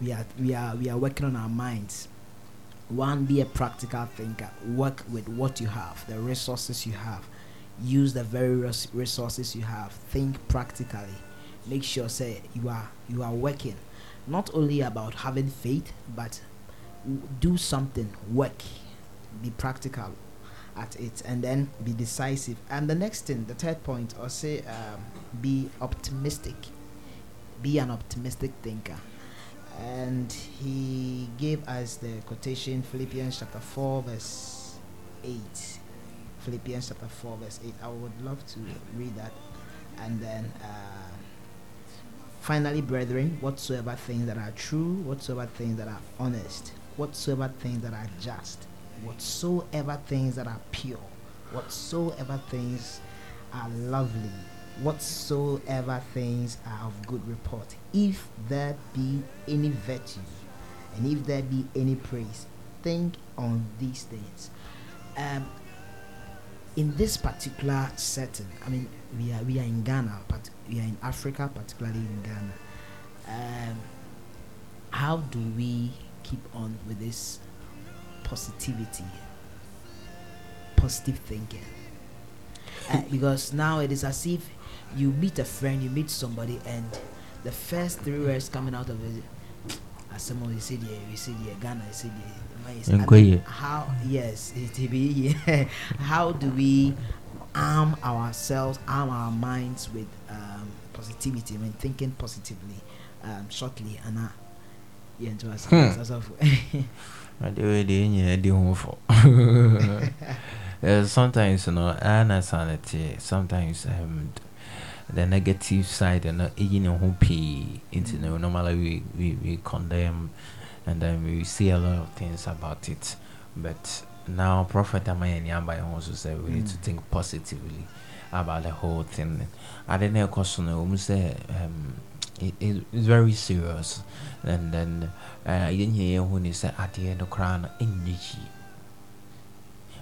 we are we are we are working on our minds. One be a practical thinker. Work with what you have the resources you have use the very res- resources you have. Think practically. Make sure say you are you are working. Not only about having faith but w- do something. Work. Be practical at it and then be decisive. And the next thing the third point or say um, be optimistic. Be an optimistic thinker. And he gave us the quotation philippians chapter 4 verse 8 philippians chapter 4 verse 8 i would love to read that. And then uh, finally brethren whatsoever things that are true whatsoever things that are honest whatsoever things that are just whatsoever things that are pure whatsoever things are lovely whatsoever things are of good report if there be any virtue and if there be any praise think on these things. Um, in this particular setting i mean we are we are in ghana but we are in africa particularly in ghana um, how do we keep on with this positivity positive thinking? Uh, because now it is as if you meet a friend you meet somebody and the first three words coming out of it as someone you said yeah you said yeah ghana you said yeah I mean, Nkwe. how yes it be yeah. how do we arm ourselves arm our minds with um, positivity? When thinking positively um, shortly and uh, yeah to us as of Ade wei deɛ nyinaa di ho fɔ Eh, sometimes you know I understand it eh, sometimes um, the negative side and know, ne ho pii nti no normally we, we, we condemn and then we see a lot of things about it. But now prophet ama yɛn ni aba yɛn ho we need to think positively about the whole thing. I ɛkɔ so no wɔn sɛ um, it, it, it's very serious. And then uh, yɛn nyinaa yɛn ho ni sɛ adeɛ no koraa no ɛnyɛ yie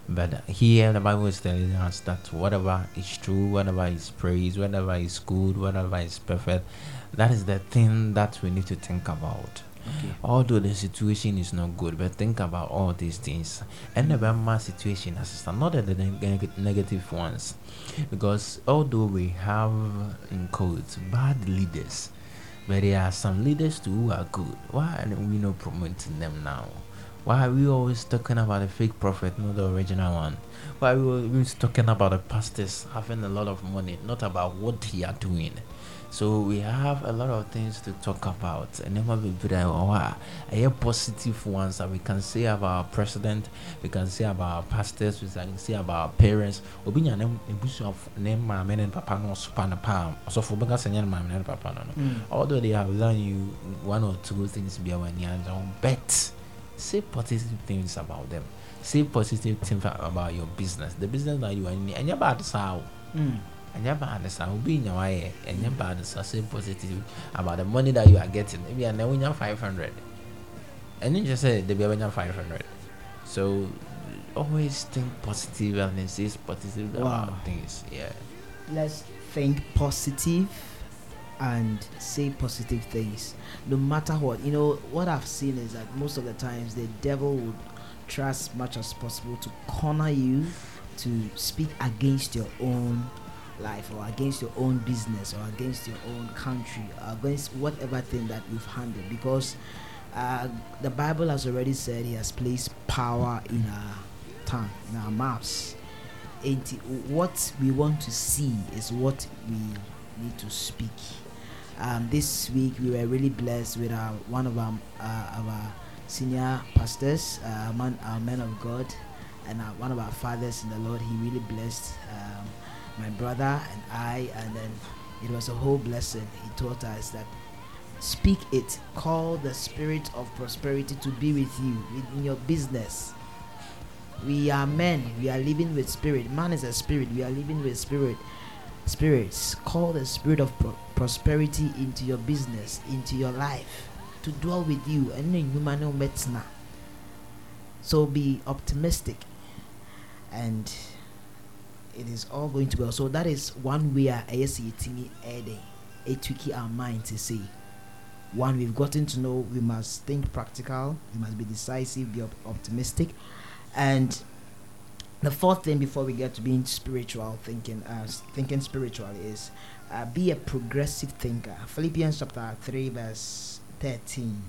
but here the Bible is telling us that whatever is true, whatever is praise, whatever is good, whatever is perfect, that is the thing that we need to think about. Although the situation is not good, but think about all these things. And the Burma situation, assistant, not the neg- negative ones, because although we have in quotes bad leaders, but there are some leaders too who are good. Why are we not promoting them now? Why are we always talking about the fake prophet, not the original one? Why are we always talking about the pastors having a lot of money, not about what they are doing? So we have a lot of things to talk about. And then we'll be very wow, I hear positive ones that we can say about our president, we can say about our pastors, we can say about our parents. Obi nya nem ebusu of name maame ne papa no so pan palm. So for bega senya maame ne papa no. no. Although they have done you one or two things be when you bet say positive things about them. Say positive things about your business. The business that you are in about to sell. Mm. Ɛnyɛ bad saa obi nya wayɛ ɛnyɛ bad saa say positive about the money that you are getting. Maybe ebi a na wonya five hundred. And you ɛne nkyɛ sɛ dabi abɛnya five hundred. So always think positive and then say positive Wow. about things yeah. Let's think positive and say positive things. No matter what you know what i've seen is that most of the times the devil would try as much as possible to corner you to speak against your own life or against your own business or against your own country or against whatever thing that you've handled because uh, the bible has already said he has placed power in our tongue in our mouths And what we want to see is what we need to speak. Um, this week we were really blessed with our, one of our, uh, our senior pastors, uh, man, our man of God, and uh, one of our fathers in the Lord. He really blessed um, my brother and I, and then it was a whole blessing. He taught us that speak it, call the spirit of prosperity to be with you in your business. We are men. We are living with spirit. Man is a spirit. We are living with spirit. Spirits. Call the spirit of pro- prosperity into your business into your life to dwell with you. And then you man metna so be optimistic. And it is all going to be well. So that is one way a ɛyɛ sɛ yɛtumi ɛde ɛtwiki our mind to say one we've gotten to know we must think practical we must be decisive be op- optimistic. And the fourth thing before we get to being spiritual thinking uh, thinking spiritually is uh, be a progressive thinker. Philippians chapter 3 verse 13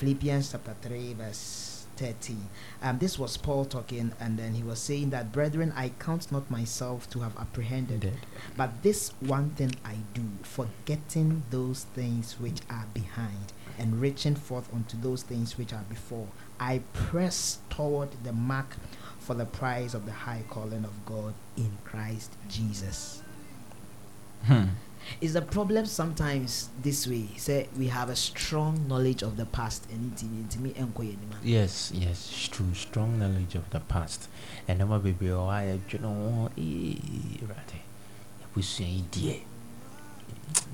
philippians chapter 3 verse 13 um, this was paul talking and then he was saying that brethren i count not myself to have apprehended but this one thing I do, forgetting those things which are behind and reaching forth unto those things which are before, I press toward the mark for the prize of the high calling of God in Christ Jesus. hmm. Is the problem sometimes this way? Say we have a strong knowledge of the past and it it me enko yenima. yes yes it's true. Strong knowledge of the past. Ɛnɛma bebree wɔ hɔ a yɛdwene ho ee awurade yɛbusua yi deɛ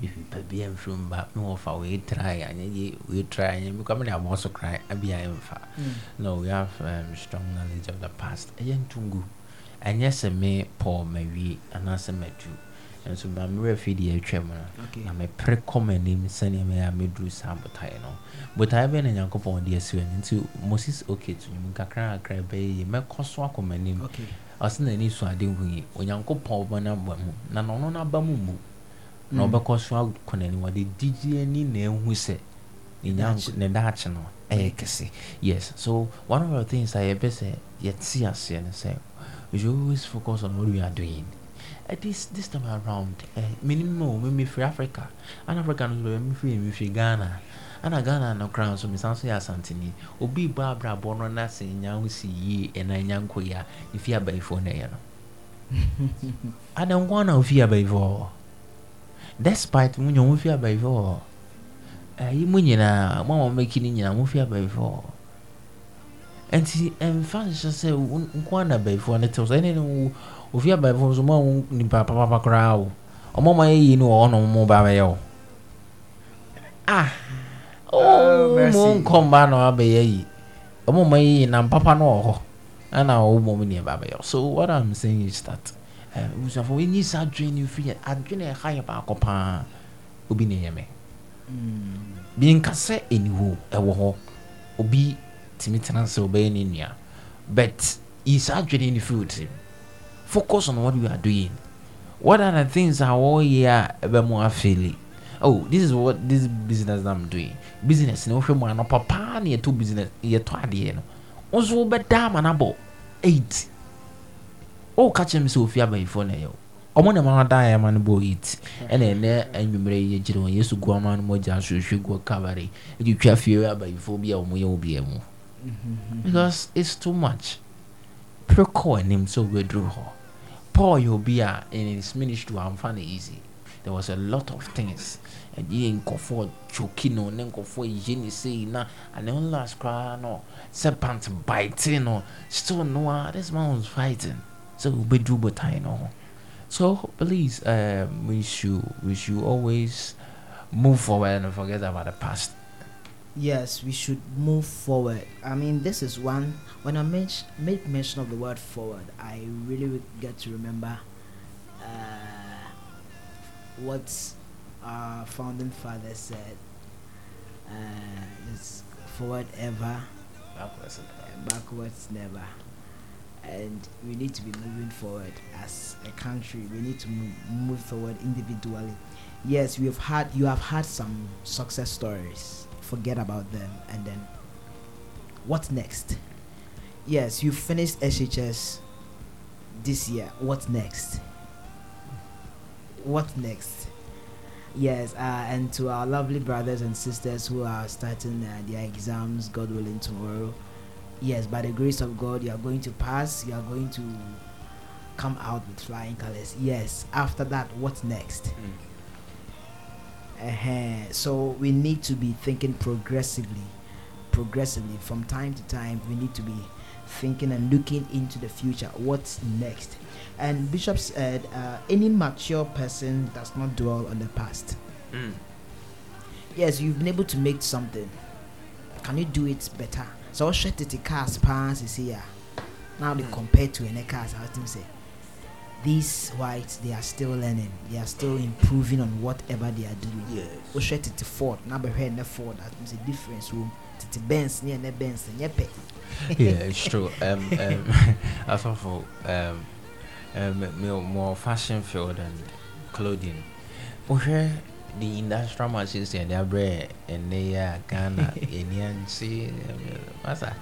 bibipa bi amfiri mba me wɔfa wei try and anyɛ ye wei try anyɛ mekwa mede abɔ so kra abia ɛmfa no we have um, strong knowledge of the past. Ɛyɛ ntungu ɛnyɛ sɛ me paul mawie anaasɛ madu nso ma mmerɛ fi deɛ atwam no na mepere kɔ m'anim sɛneɛ mɛyɛ a mɛduru saa botaeɛ no. Botaeɛ bɛɛ na nyankopɔn de asi w'ani. Nti moses to nwum kakra bɛyɛ yi mɛkɔ so akɔ m'anim Okay. ɔse n'ani so ade hu yi onyankopɔn bɛno aba mu. Na na ɔno no aba mu mu. Na Mm. ɔbɛkɔ so akɔ n'anim. Ɔde digye ani na ɛhu sɛ ne Daakye. no ɛyɛ kɛse. Yes. So one of the things a yɛbɛ sɛ yɛte aseɛ no sɛ we should always focus on what we are doing uh, this this time around uh, minimum me mefiri africa. Ana africa no so mefiri mefiri ghana. Ana ghana no koraa nso mesan so yɛ asanteni. Obi bɔ abrabɔ no na sɛ nya ho si yie ɛna nya nkɔ yi a ne fie abayifoɔ no ɛyɛ no. Adɛnkwa na ofie abayifoɔ hɔ? Despite mu nya mo fie abayifoɔ hɔ? Ɛyi mu nyinaa mo a wɔmɛki no nyinaa mo fie abayifoɔ hɔ? Nti ɛmfa nhyɛ sɛ wo- nko a na abayifoɔ no tew sɛ ɛne ne wo ofie abayifoɔ nso mo a wo nipa papapa koraa o. Ɔmo ma yɛyi no wɔ hɔnom mo ba bɛyɛ o. Ah Oh, mo mercy. nkɔ mba na wabɛyɛ yi ɔmo ma yɛyi nam papa no wɔ hɔ ɛna ɔwo mo ne ba bɛyɛ o. So what i'm saying is that abusuafo wɔnyi saa adwene no firi yɛ adwene a ɛha yɛ baako paa obi ne yɛ me. Mm. bi nka sɛ aniwo ɛwɔ hɔ obi tumi tena sɛ ɔbɛyɛ ne nua. But yi saa adwene no firi wo tirim focus on what you are doing. What are the things a wɔyɛ a ɛbɛ mu afeeli oh this is what this business that i'm doing. Business na wohwɛ mu anɔpa paa na yɛtɔ business yɛtɔ adeɛ no wo nso wobɛda ama no abɔ eight. Oh, Woka kyerɛ me sɛ ofie abayifoɔ na ɛyɛ wo ɔmo ne ma no da yɛ ma no bɔ eight ɛna ɛnɛ anwummerɛ yi yɛgyina hɔ yesu gu ama no mogya ahwehwɛ gu kabare ɛtwitwa fie abayifoɔ bi a ɔmo yɛ wo bia mu because it's too much. Pere kɔ anim sɛ wobɛduru hɔ paul yɛ obi a in his ministry amfa no easy. There was a lot of things. And he ɛyɛ nkɔfoɔ choki no ne nkɔfoɔ yɛ ne sei na ane on last koraa no serpent bite no. Still no a this man was fighting. Sɛ wobɛduru botae no ho So please, um, we should we should always move forward and forget about the past. Yes, we should move forward. I mean, this is one. When I men- make mention of the word forward, I really would get to remember uh, what our founding father said. Uh, it's forward ever, Backwards. uh, backwards never. And we need to be moving forward as a country. We need to move, move forward individually. Yes, we have had you have had some success stories. Forget about them, and then what next? Yes, you finished SHS this year. What next? What next? Yes, uh, and to our lovely brothers and sisters who are starting uh, their exams, God willing, tomorrow. Yes, by the grace of God, you are going to pass. You are going to come out with flying colors. Yes. After that, what's next? Uh So we need to be thinking progressively, progressively. From time to time, we need to be thinking and looking into the future. What's next? And Bishop said, uh, any mature person does not dwell on the past. Mm. Yes, you've been able to make something. Can you do it better? So I'll shut it cars pants is here. Now they compare to any cars. I think say these whites they are still learning. They are still improving on whatever they are doing. Yes. Oh shut it Ford. Now be head Ford. That means a difference. Room. Titi Benz near the Benz and yepe. yeah, it's true. Um, um, as of for um, um, more, more fashion field and clothing. Wohwɛ the industrial machines and their bread and they are Ghana, Indian, see, masa.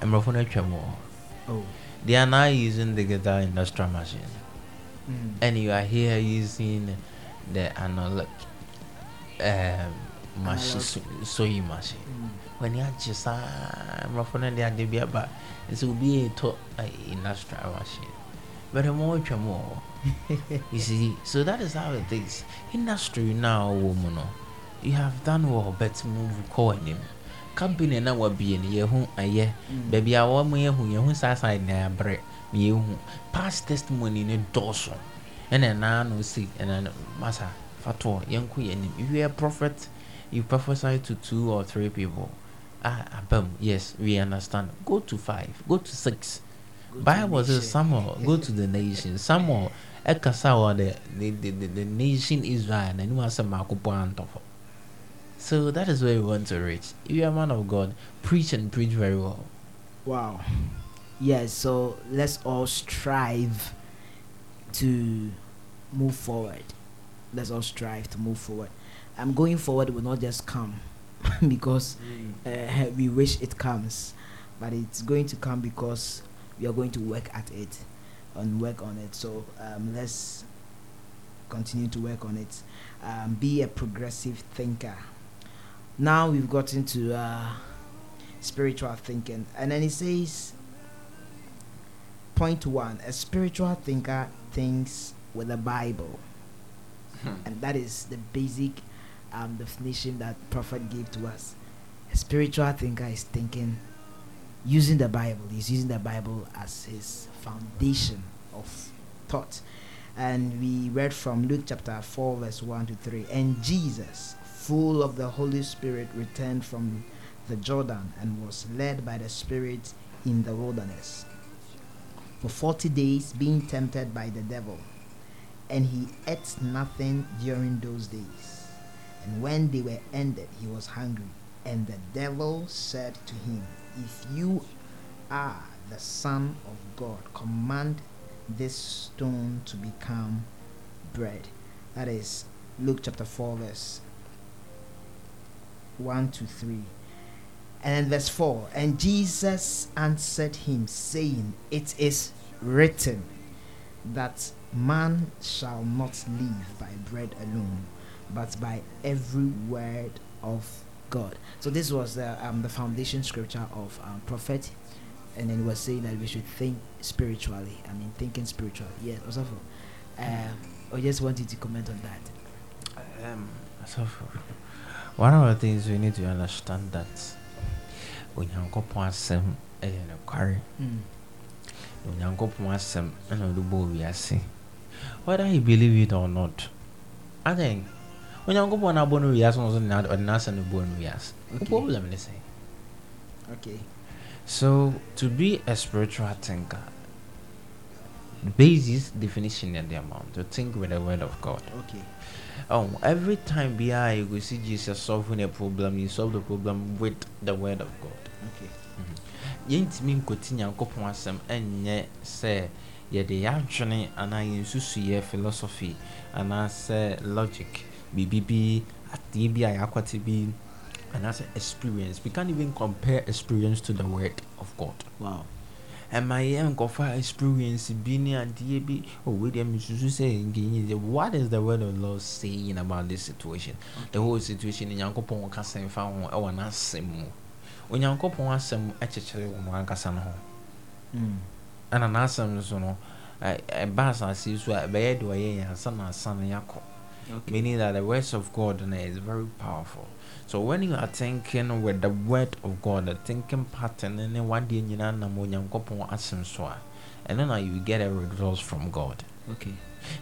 Mmorɔfo no atwa mu wɔ hɔ. Oh. They are now using the guitar industrial machine, Mm. and you are here using the analog um, machine, so- sewing machine. Mm. w'ani agye saa mmorɔfo no de ade bi aba nti obi ɛtɔ industrial machine but wɔtwa mu wɔ hɔ you see so that is how it is industry now wɔ mu you have done well but move kɔ anim company na wabie no yɛho ɛyɛ. Mm. baabi a wɔn yɛhu yɛhu saa side na abrɛ na yɛhu. Past testimony ne dɔɔso. Ɛna ɛnaa no si ɛna masa fatoɔ yɛnkɔ yɛn anim. If you are a prophet you prophesy to two or three people. Ah abam yes we understand. Go to five go to six. Go to bible says samuel go to the nation. Samuel ɛkasa wɔ the the, the, the, the nation israel na anim asɛ maako po antɔfo so that is where we want to reach if you are a man of god preach and preach very well Wow. Yes, so let's all strive to move forward. Let's all strive to move forward. I'm going forward will not just come because uh, we wish it comes, but it's going to come because we are going to work at it and work on it. So um, let's continue to work on it. Um, be a progressive thinker. Now we've gotten to uh, spiritual thinking. And then he says, point one, a spiritual thinker thinks with the Bible. and that is the basic um, definition that prophet gave to us. A spiritual thinker is thinking using the Bible. He's using the Bible as his foundation of thought. And we read from Luke chapter 4, verse 1 to 3. And Jesus, full of the Holy Spirit, returned from the Jordan and was led by the Spirit in the wilderness for 40 days, being tempted by the devil. And he ate nothing during those days. And when they were ended, he was hungry. And the devil said to him, If you are the Son of God, command this stone to become bread. That is Luke chapter 4, verse 1 to 3. And then verse 4 And Jesus answered him, saying, It is written that man shall not live by bread alone, but by every word of God. So this was the um, the foundation scripture of um, prophet, and then he was saying that we should think spiritually. I mean, thinking spiritually. Yes, also. Um, I just wanted to comment on that. Um, so one of the things we need to understand that when you go to masam asɛm ɛyɛ nokware Mm. na onyankopɔn asɛm ɛna ɔde bɔɔ wiase whether he believe it or not i think onyankopɔn na abɔ no wiase no so na ɔde n'asɛm no bɔ no wiase Okay. problem ne sɛ Okay. so to be a spiritual thinker the basis definition and the amount to think with the word of god Okay. Oh, every time BI you see Jesus solving a problem, you solve the problem with the word of God. Okay. Mm-hmm. yɛntumi nkɔti nyankopɔn asɛm ɛnyɛ sɛ yɛde yɛadwene anaa yɛnsusuyɛ philosophy anaasɛ logic biribi bi adeɛ bi a yɛakɔte bi anaasɛ experience we can't even compare experience to the word of god Wow. Ɛma yɛ nkɔfa experience bi ne adeɛ bi oh wei deɛ mesusu sɛ nkenyi deɛ what is the word of lord saying about this situation? The whole situation nyankopɔn ka sɛm fa ho ɛwɔ n'asɛm mu. Onyankopɔn asɛm ɛkyekyere wɔ no ankasa no ho. Mm. ɛna n'asɛm no so no ɛba asase so a ɛbɛyɛ deɛ ɔyɛ yɛn ansa na asa no yɛakɔ. Meaning that the words of God no, is very powerful. So when you are thinking with the word of God, the thinking pattern, one day you know Onyankopɔn asɛm so a, and then you get a result from God. Okay.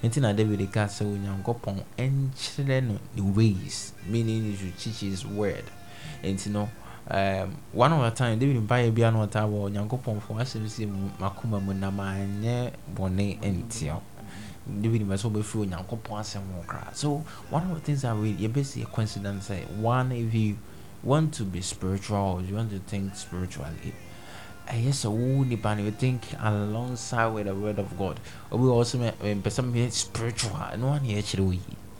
Nti na David ka sɛ Onyankopɔn ɛnkyerɛ no the ways, meaning you should teach his word. Nti no, um, one of the time David mpaeɛ bia no ɔtaa wɔ Onyankopɔn fo asɛm mu makoma mu na maanyɛ bɔne ntia wo. david mɛ sɛ wobɛfiri onyankopɔn asɛm ho koraa so one of the things that we yɛbɛsi a coincidence sɛ one if you want to be spiritual you want to think spiritually ɛyɛ sɛ wo nipa no you think alongside with the word of god. Wɔ hɔ sɛ mpɛ sɛ spiritual ɛno wa ne yɛkyerɛ wo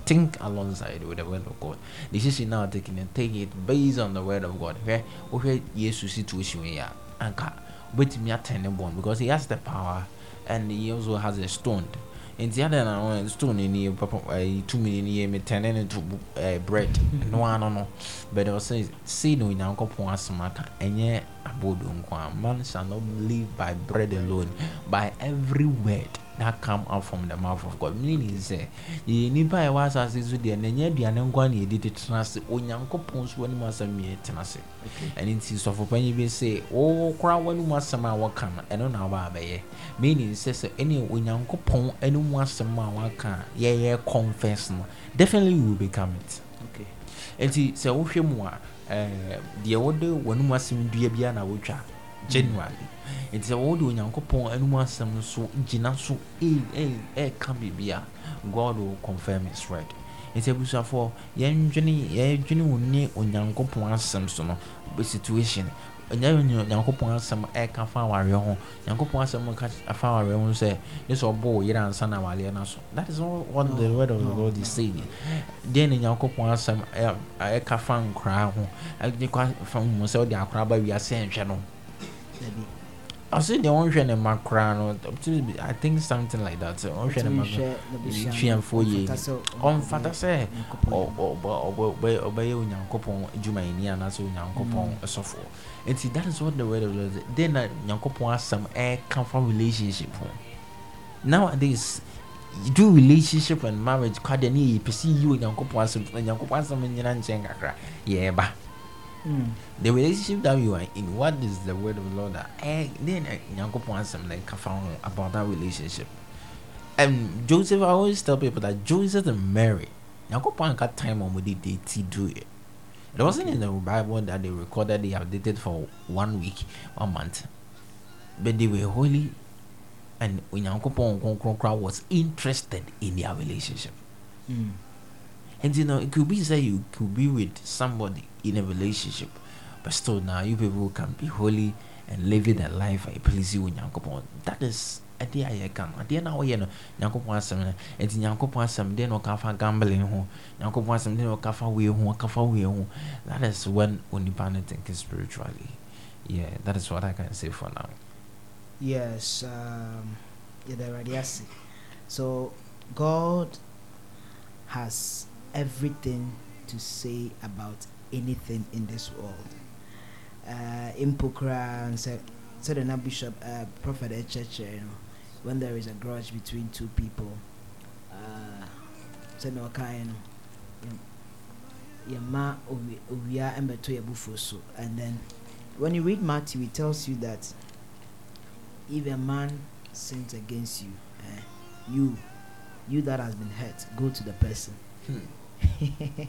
think alongside with the word of god. This decision now taking and take it based on the word of god hwɛ wohwɛ yesu situation yi a anka wobɛtumi atɛn ne bɔn because he has the power and he also has a stone nti adɛn na wɔn stone ni yɛ papa ɛyi tumi ni yɛ metɛne ne to ɛɛ bread. No ano no but ɔsɛ sei na onyankopɔn asɛm aka ɛnyɛ abodo nko a man shall not live by bread alone by every word that come out from the mouth of God. Meaning sɛ yɛyɛ nipa a ɛwɔ asase so deɛ na ɛnyɛ aduane nko a na yɛde de tena ase onyankopɔn so anim asɛm yɛ tena ase ɛne nti sɔfopanyin bi sɛ wɔwɔ koraa w'anim asɛm a wɔka no ɛno na wɔba abɛyɛ. Meaning sɛ sɛ ɛne onyankopɔn anim asɛm a wɔaka a yɛyɛ confess no definitely we will become it. Okay. nti sɛ wohwɛ mu a ɛɛ, deɛ wode w'anim asɛm dua biara na wotwa genually nti sɛ wode onyankopɔn anim asɛm no so gyina so ɛ- ɛ- ɛɛka biribi a god will confirm his word. Nti abusuafoɔ yɛndwene yɛdwene wo ne onyankopɔn asɛm so no situation. Ɛnyɛ onyankopɔn asɛm ɛka fa awareɛ ho. Nyankopɔn asɛm ka fa awareɛ ho sɛ ne sɛ ɔbɔ wo yere ansa na awareɛ no so. That is not what the word of the lord is saying. Deɛ ne nyankopɔn asɛm ɛka fa nkoraa ho fa mu sɛ wode akoraa ba wiase ɛnhwɛ no. Dabi. ɔse deɛ wɔnhwɛ ne ma koraa no i think something like that sɛ ɔnhwɛ ne ma Wotumi hwɛ n'abusua no, tuafoɔ yɛ ɔmfata sɛ ɔmfata sɛ Nyankopɔn ɔ- ɔ- ɔbɛ- ɔbɛ- ɔbɛyɛ ɔbɛyɛ onyankopɔn adwumayɛni anaasɛ onyankopɔn sɔfoɔ nti that is what the word of the Lord says. then na nyankopɔn asɛm ɛka fa relationship nowadays you do relationship and marriage kwa deɛ ne yɛ pɛ sɛ yi onyankopɔn asɛm na nyankopɔn asɛm nyina nkyɛn kakra yɛɛba Mm. The relationship that you are in what is the word of the lord that eh then eh, nyankopɔn asɛm na ɛka about that relationship. And joseph i always tell people that joseph and mary nyankopɔn anka time a wɔde date do it. It wasn't in the bible that they recorded they have dated for one week one month. But they were holy and onyankopɔn nkonkron was interested in their relationship. Mm. and you know, it could be that you could be with somebody in a relationship, but still now you people can be holy and living a life I please you in Yankopon. That is a dear I can. A dear now, you know, Yankopon Sam, and in Yankopon Sam, then no kafa gambling home, Yankopon Sam, then no kafa we home, kafa we home. That is when Unipana thinking spiritually. Yeah, that is what I can say for now. Yes, um, already ase. So God has everything to say about anything in this world. Uh, Impokra and said, said the bishop, uh, prophet church, you know, when there is a grudge between two people, uh, said no kind, your ma owia embeto yabufu so, and then when you read Matthew, it tells you that if a man sins against you, eh, you you that has been hurt, go to the person.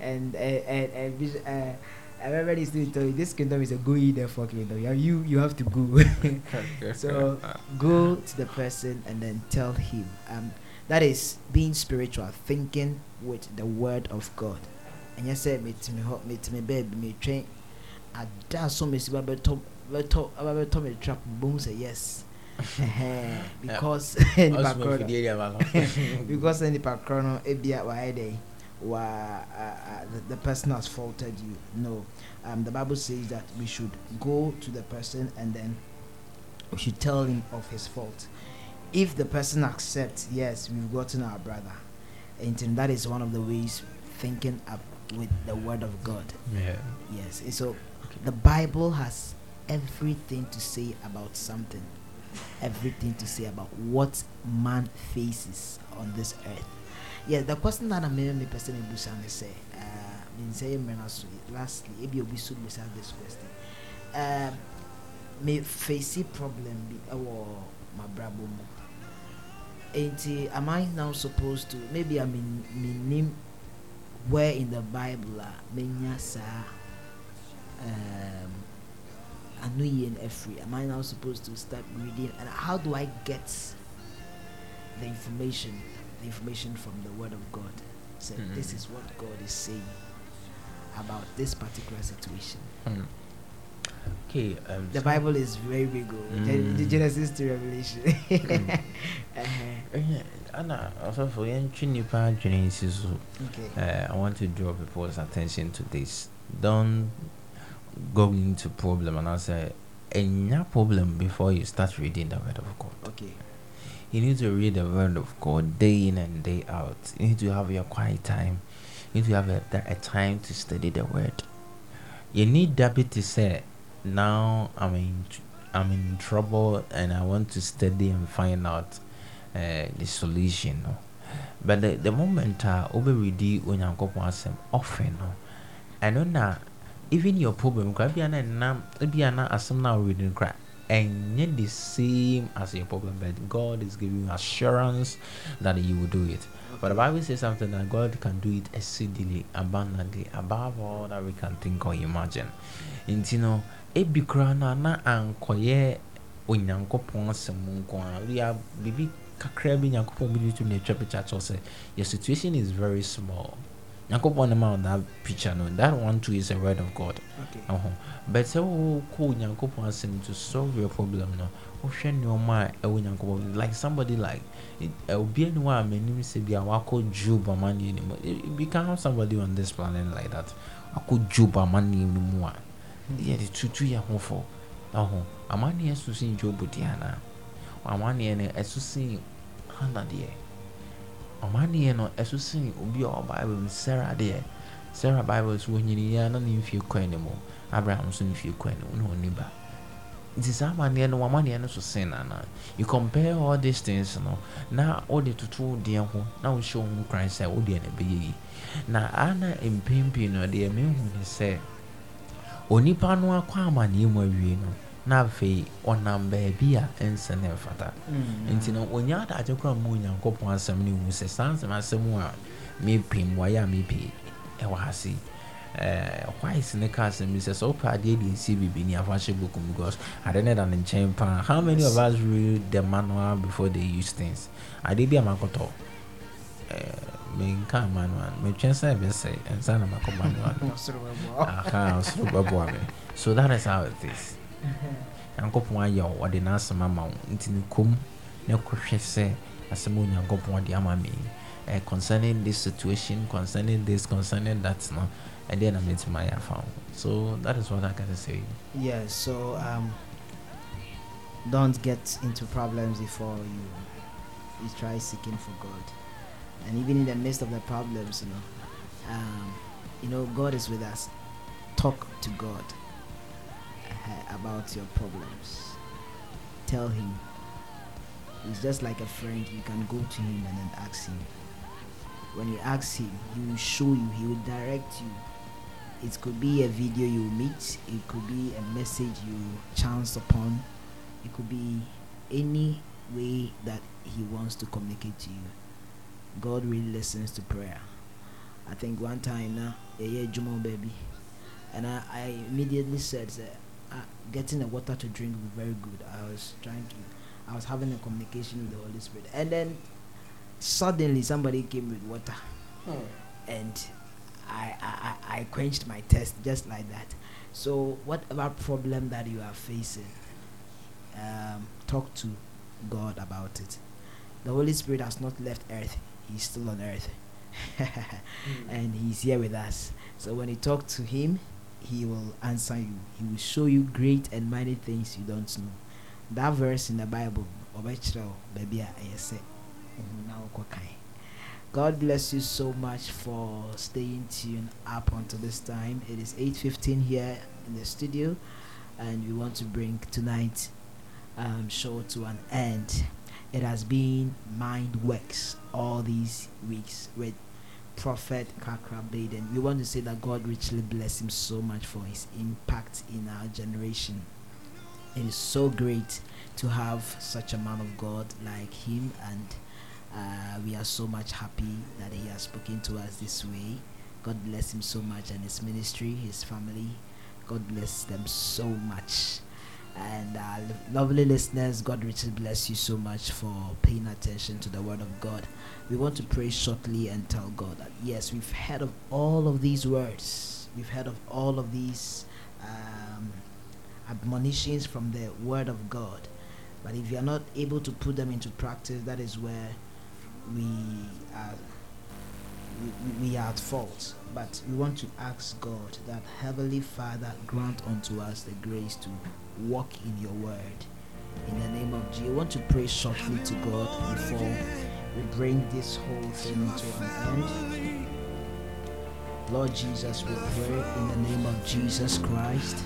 and uh, and and uh, I remember this to tell you this kingdom is a go in there for kingdom. Yeah, you you have to go. so go to the person and then tell him. Um, that is being spiritual, thinking with the word of God. And you say me to me hot me to me baby me train. I da so me beto beto aba beto me trap boom say yes. Because nipa korɔ no- because nipa korɔ no ebia wayɛ dɛ wa uh, uh, the, the person has faulted you. No. Um, the bible says that we should go to the person and then we should tell him of his fault. If the person accepts yes we've gotten our brother. And that is one of the ways thinking up with the word of god. Yeah. yes. And so the bible has everything to say about something. Everything to say about what man faces on this earth yeah the question that i'm mainly person in busan is say uh mean say lastly ebi obi should be this question. Um me face problem bi ɛwɔ m'abrabɔ mu enti am i now supposed to maybe i mean meaning where in the bible a menya saa um ano yie no afiri am i now supposed to start reading? And how do i get the information the information from the word of god say Mhm. this is what god is saying about this particular situation Hmm. Okay. Um, the so- bible is very big oh. Gen- the Mm. genesis to revelation uh-huh. Eh, Anna, also for yɛntwe nipa adwene okay uh, I want to draw people's attention to this. Don't go into problem and I say, any problem before you start reading the word of God. okay You need to read the word of God day in and day out. You need to have your quiet time. You need to have a, a time to study the word. You need that to say, now I'm in, I'm in trouble and I want to study and find out uh, the solution. But the, the moment uh, when you go asem often I know na even your problem kora bi ana nam bi ana asem na reading kora ɛnyɛ the same as your problem but God is giving you assurance that He will do it. But the Bible says something that God can do it exceedingly abundantly above all that we can think or imagine. Nti no ebi koraa na ankɔyɛ onyankopɔn asɛm mu nko a wia biribi kakra bi nyankopɔn bi de na picture your situation is very small nyankopɔn nam on that picture no that one too is a word of god. Okay. Uh-huh. but sɛ wokɔ onyankopɔn asɛm to solve your problem no wohwɛ nneɔma a ɛwɔ nyankopɔn like somebody like obia ne hɔ a m'anim sɛ bi a wakɔ job amanneɛ no mu we can have somebody on this planet like that. Wakɔ job amanneɛ no mu a yɛde tutu yɛ ho fɔ ɔho amanneɛ so sen job deɛ anaa? Amanneɛ no ɛso sen hana deɛ ɔmanneɛ no ɛso sen obi a ɔwɔ bible deɛ sarah bible so wɔnyiniɛ na ne mfie kwan no mu abraham so mfie kwan no mu na ɔni ba. Nti saa amanneɛ no amanneɛ no so sen anaa you compare all these things no. Na wode toto deɛ ho na wohyɛ wo kran sɛ wodeɛ na ɛbɛyɛ yi na ana mpɛn pii no deɛ mehu ne sɛ onipa no akɔ amanneɛ mu awie no. Na afei ɔnam baabi a ɛnsɛ ne mfata nti no ɔnya adagye kora mu onyankopɔn asɛm no hu sɛ saa nsɛm asɛm a mepem wayɛ a mepɛ ɛwɔ ha se white ne ka asɛm bi sɛ sɛ wopɛ adeɛ de ɛsie bibi ni afa hyɛ book mu because ade ne da ne nkyɛn paa. How many of us read the manual before they use things? Adeɛ bi a makɔtɔ menka manual metwɛn sɛ ɛbɛsɛ ɛnsa na makɔ manual. Aha ɔsoro bɛboa me. So that is how it is nyankopɔn ayɛ wo ɔde n'asɛm ama wo. Nti ne kom na kɔhwɛ sɛ asɛm a onyankopɔn de ama me eh, concerning this situation concerning this concerning that no ɛdeɛ na mɛtumi ayɛ afa ho so that is what i can say. Yeah so um don't get into problems before you you try seeking for god. And even in the midst of the problems you know um you know god is with us. Talk to god. uh, about your problems. Tell him. He's just like a friend you can go to him and then ask him. When you ask him he will show you he will direct you. It could be a video you meet it could be a message you chance upon it could be any way that he wants to communicate to you. God really listens to prayer. I think one time now, yeah, yeah, Jumo baby, and I, I immediately said, say, uh, getting the water to drink be very good. I was trying to, I was having a communication with the Holy Spirit, and then suddenly somebody came with water, and I, I, I I quenched my thirst just like that. So whatever problem that you are facing, um, talk to God about it. The Holy Spirit has not left earth; He's still on earth, and He's here with us. So when you talk to Him, He will answer you. He will show you great and mighty things you don't know. That verse in the Bible. God bless you so much for staying tuned up until this time. It is 8:15 here in the studio, and we want to bring tonight's um, show to an end. It has been Mind Works all these weeks with Prophet Kakra Baiden. We want to say that God richly bless him so much for his impact in our generation. It is so great to have such a man of God like him, and uh, we are so much happy that he has spoken to us this way. God bless him so much and his ministry, his family. God bless them so much. And uh, lovely listeners, God richly bless you so much for paying attention to the Word of God. We want to pray shortly and tell God that yes, we've heard of all of these words, we've heard of all of these um, admonitions from the Word of God. But if you are not able to put them into practice, that is where we are we- we are at fault. But we want to ask God that Heavenly Father grant unto us the grace to walk in your word. In the name of Jesus. We want to pray shortly to God before we bring this whole thing to an end. Lord Jesus, we pray in the name of Jesus Christ.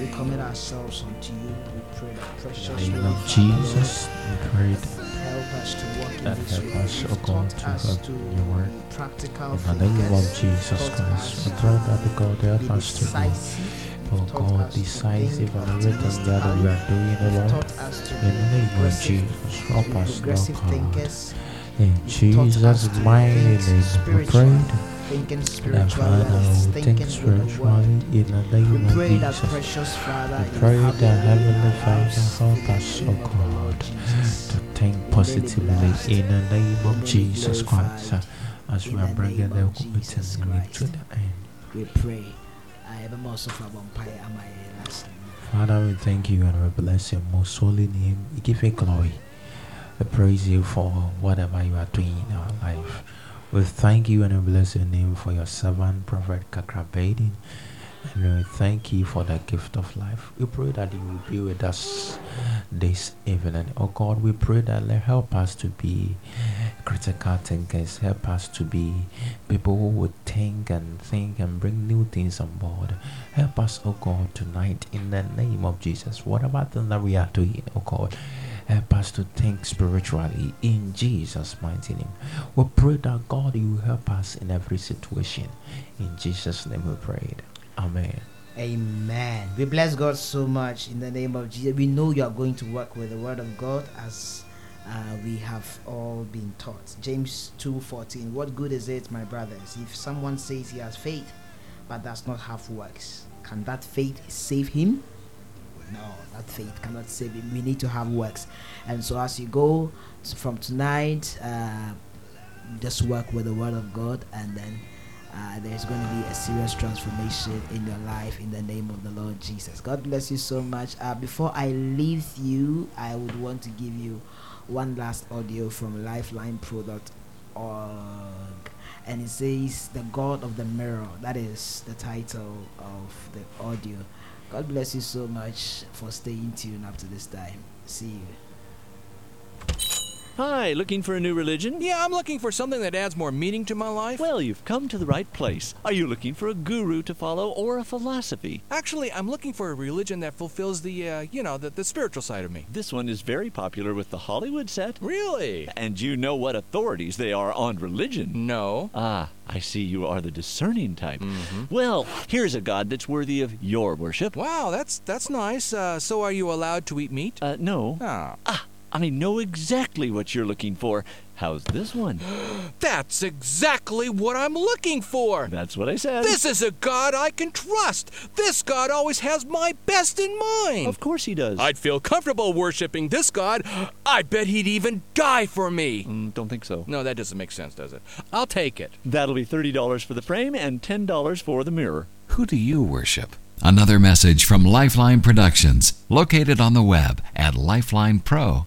We commit ourselves unto you. We pray that precious In the name of Jesus, we pray help us to walk in that this help us, O God, to us walk to in your word. practical In the name of. Jesus Christ, we pray that the God help us to be, oh God, decisive in everything that we are doing, O You've Lord. taught us to In the name of Jesus, help us, Lord God. In You've taught us Jesus' mighty name, we prayed. Spiritually, Father, we think spiritually in the name We of pray that Jesus. precious Father, We pray that your way in Heavenly Father help us, O name of the Lord God, to think positively in the name of Jesus Christ as we are bringing the Jesus meeting to the end. We pray. Father, we thank you and we bless your most holy name. We give you glory. We praise you for whatever you are doing in our life. We thank you and we bless your name for your servant, Prophet Kakra Baiden. And we thank you for the gift of life. We pray that you will be with us this evening. Oh God, we pray that help us to be critical thinkers. Help us to be people who would think and think and bring new things on board. Help us, oh God, tonight in the name of Jesus. Whatever thing that we are doing, oh God, help us to think spiritually in Jesus' mighty name. We pray that God, you help us in every situation. In Jesus' name we prayed. Amen. Amen. We bless God so much in the name of Jesus. We know you are going to work with the word of God as uh, we have all been taught. James 2:14. What good is it, my brothers, if someone says he has faith but does not have works? Can that faith save him? No, that faith cannot save him. We need to have works. And so as you go from tonight, uh, just work with the word of God and then uh, there's going to be a serious transformation in your life in the name of the Lord Jesus. God bless you so much. Uh, before I leave you, I would want to give you one last audio from lifelinepro.org. And it says, The God of the Mirror. That is the title of the audio. God bless you so much for staying tuned up to this time. See you. Hi, looking for a new religion? Yeah, I'm looking for something that adds more meaning to my life. Well, you've come to the right place. Are you looking for a guru to follow or a philosophy? Actually, I'm looking for a religion that fulfills the, uh, you know, the, the spiritual side of me. This one is very popular with the Hollywood set. Really? And you know what authorities they are on religion. No. Ah, I see you are the discerning type. Mhm. Well, here's a God that's worthy of your worship. Wow, that's that's nice. Uh, so, are you allowed to eat meat? Uh, no. Ah. Ah, I know exactly what you're looking for. How's this one? That's exactly what I'm looking for. That's what I said. This is a God I can trust. This God always has my best in mind. Of course he does. I'd feel comfortable worshiping this God. I bet he'd even die for me. Mm, don't think so. No, that doesn't make sense, does it? I'll take it. That'll be $30 for the frame and $10 for the mirror. Who do you worship? Another message from Lifeline Productions, located on the web at lifelinepro.com.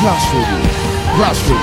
Plus Radio. Plus Radio.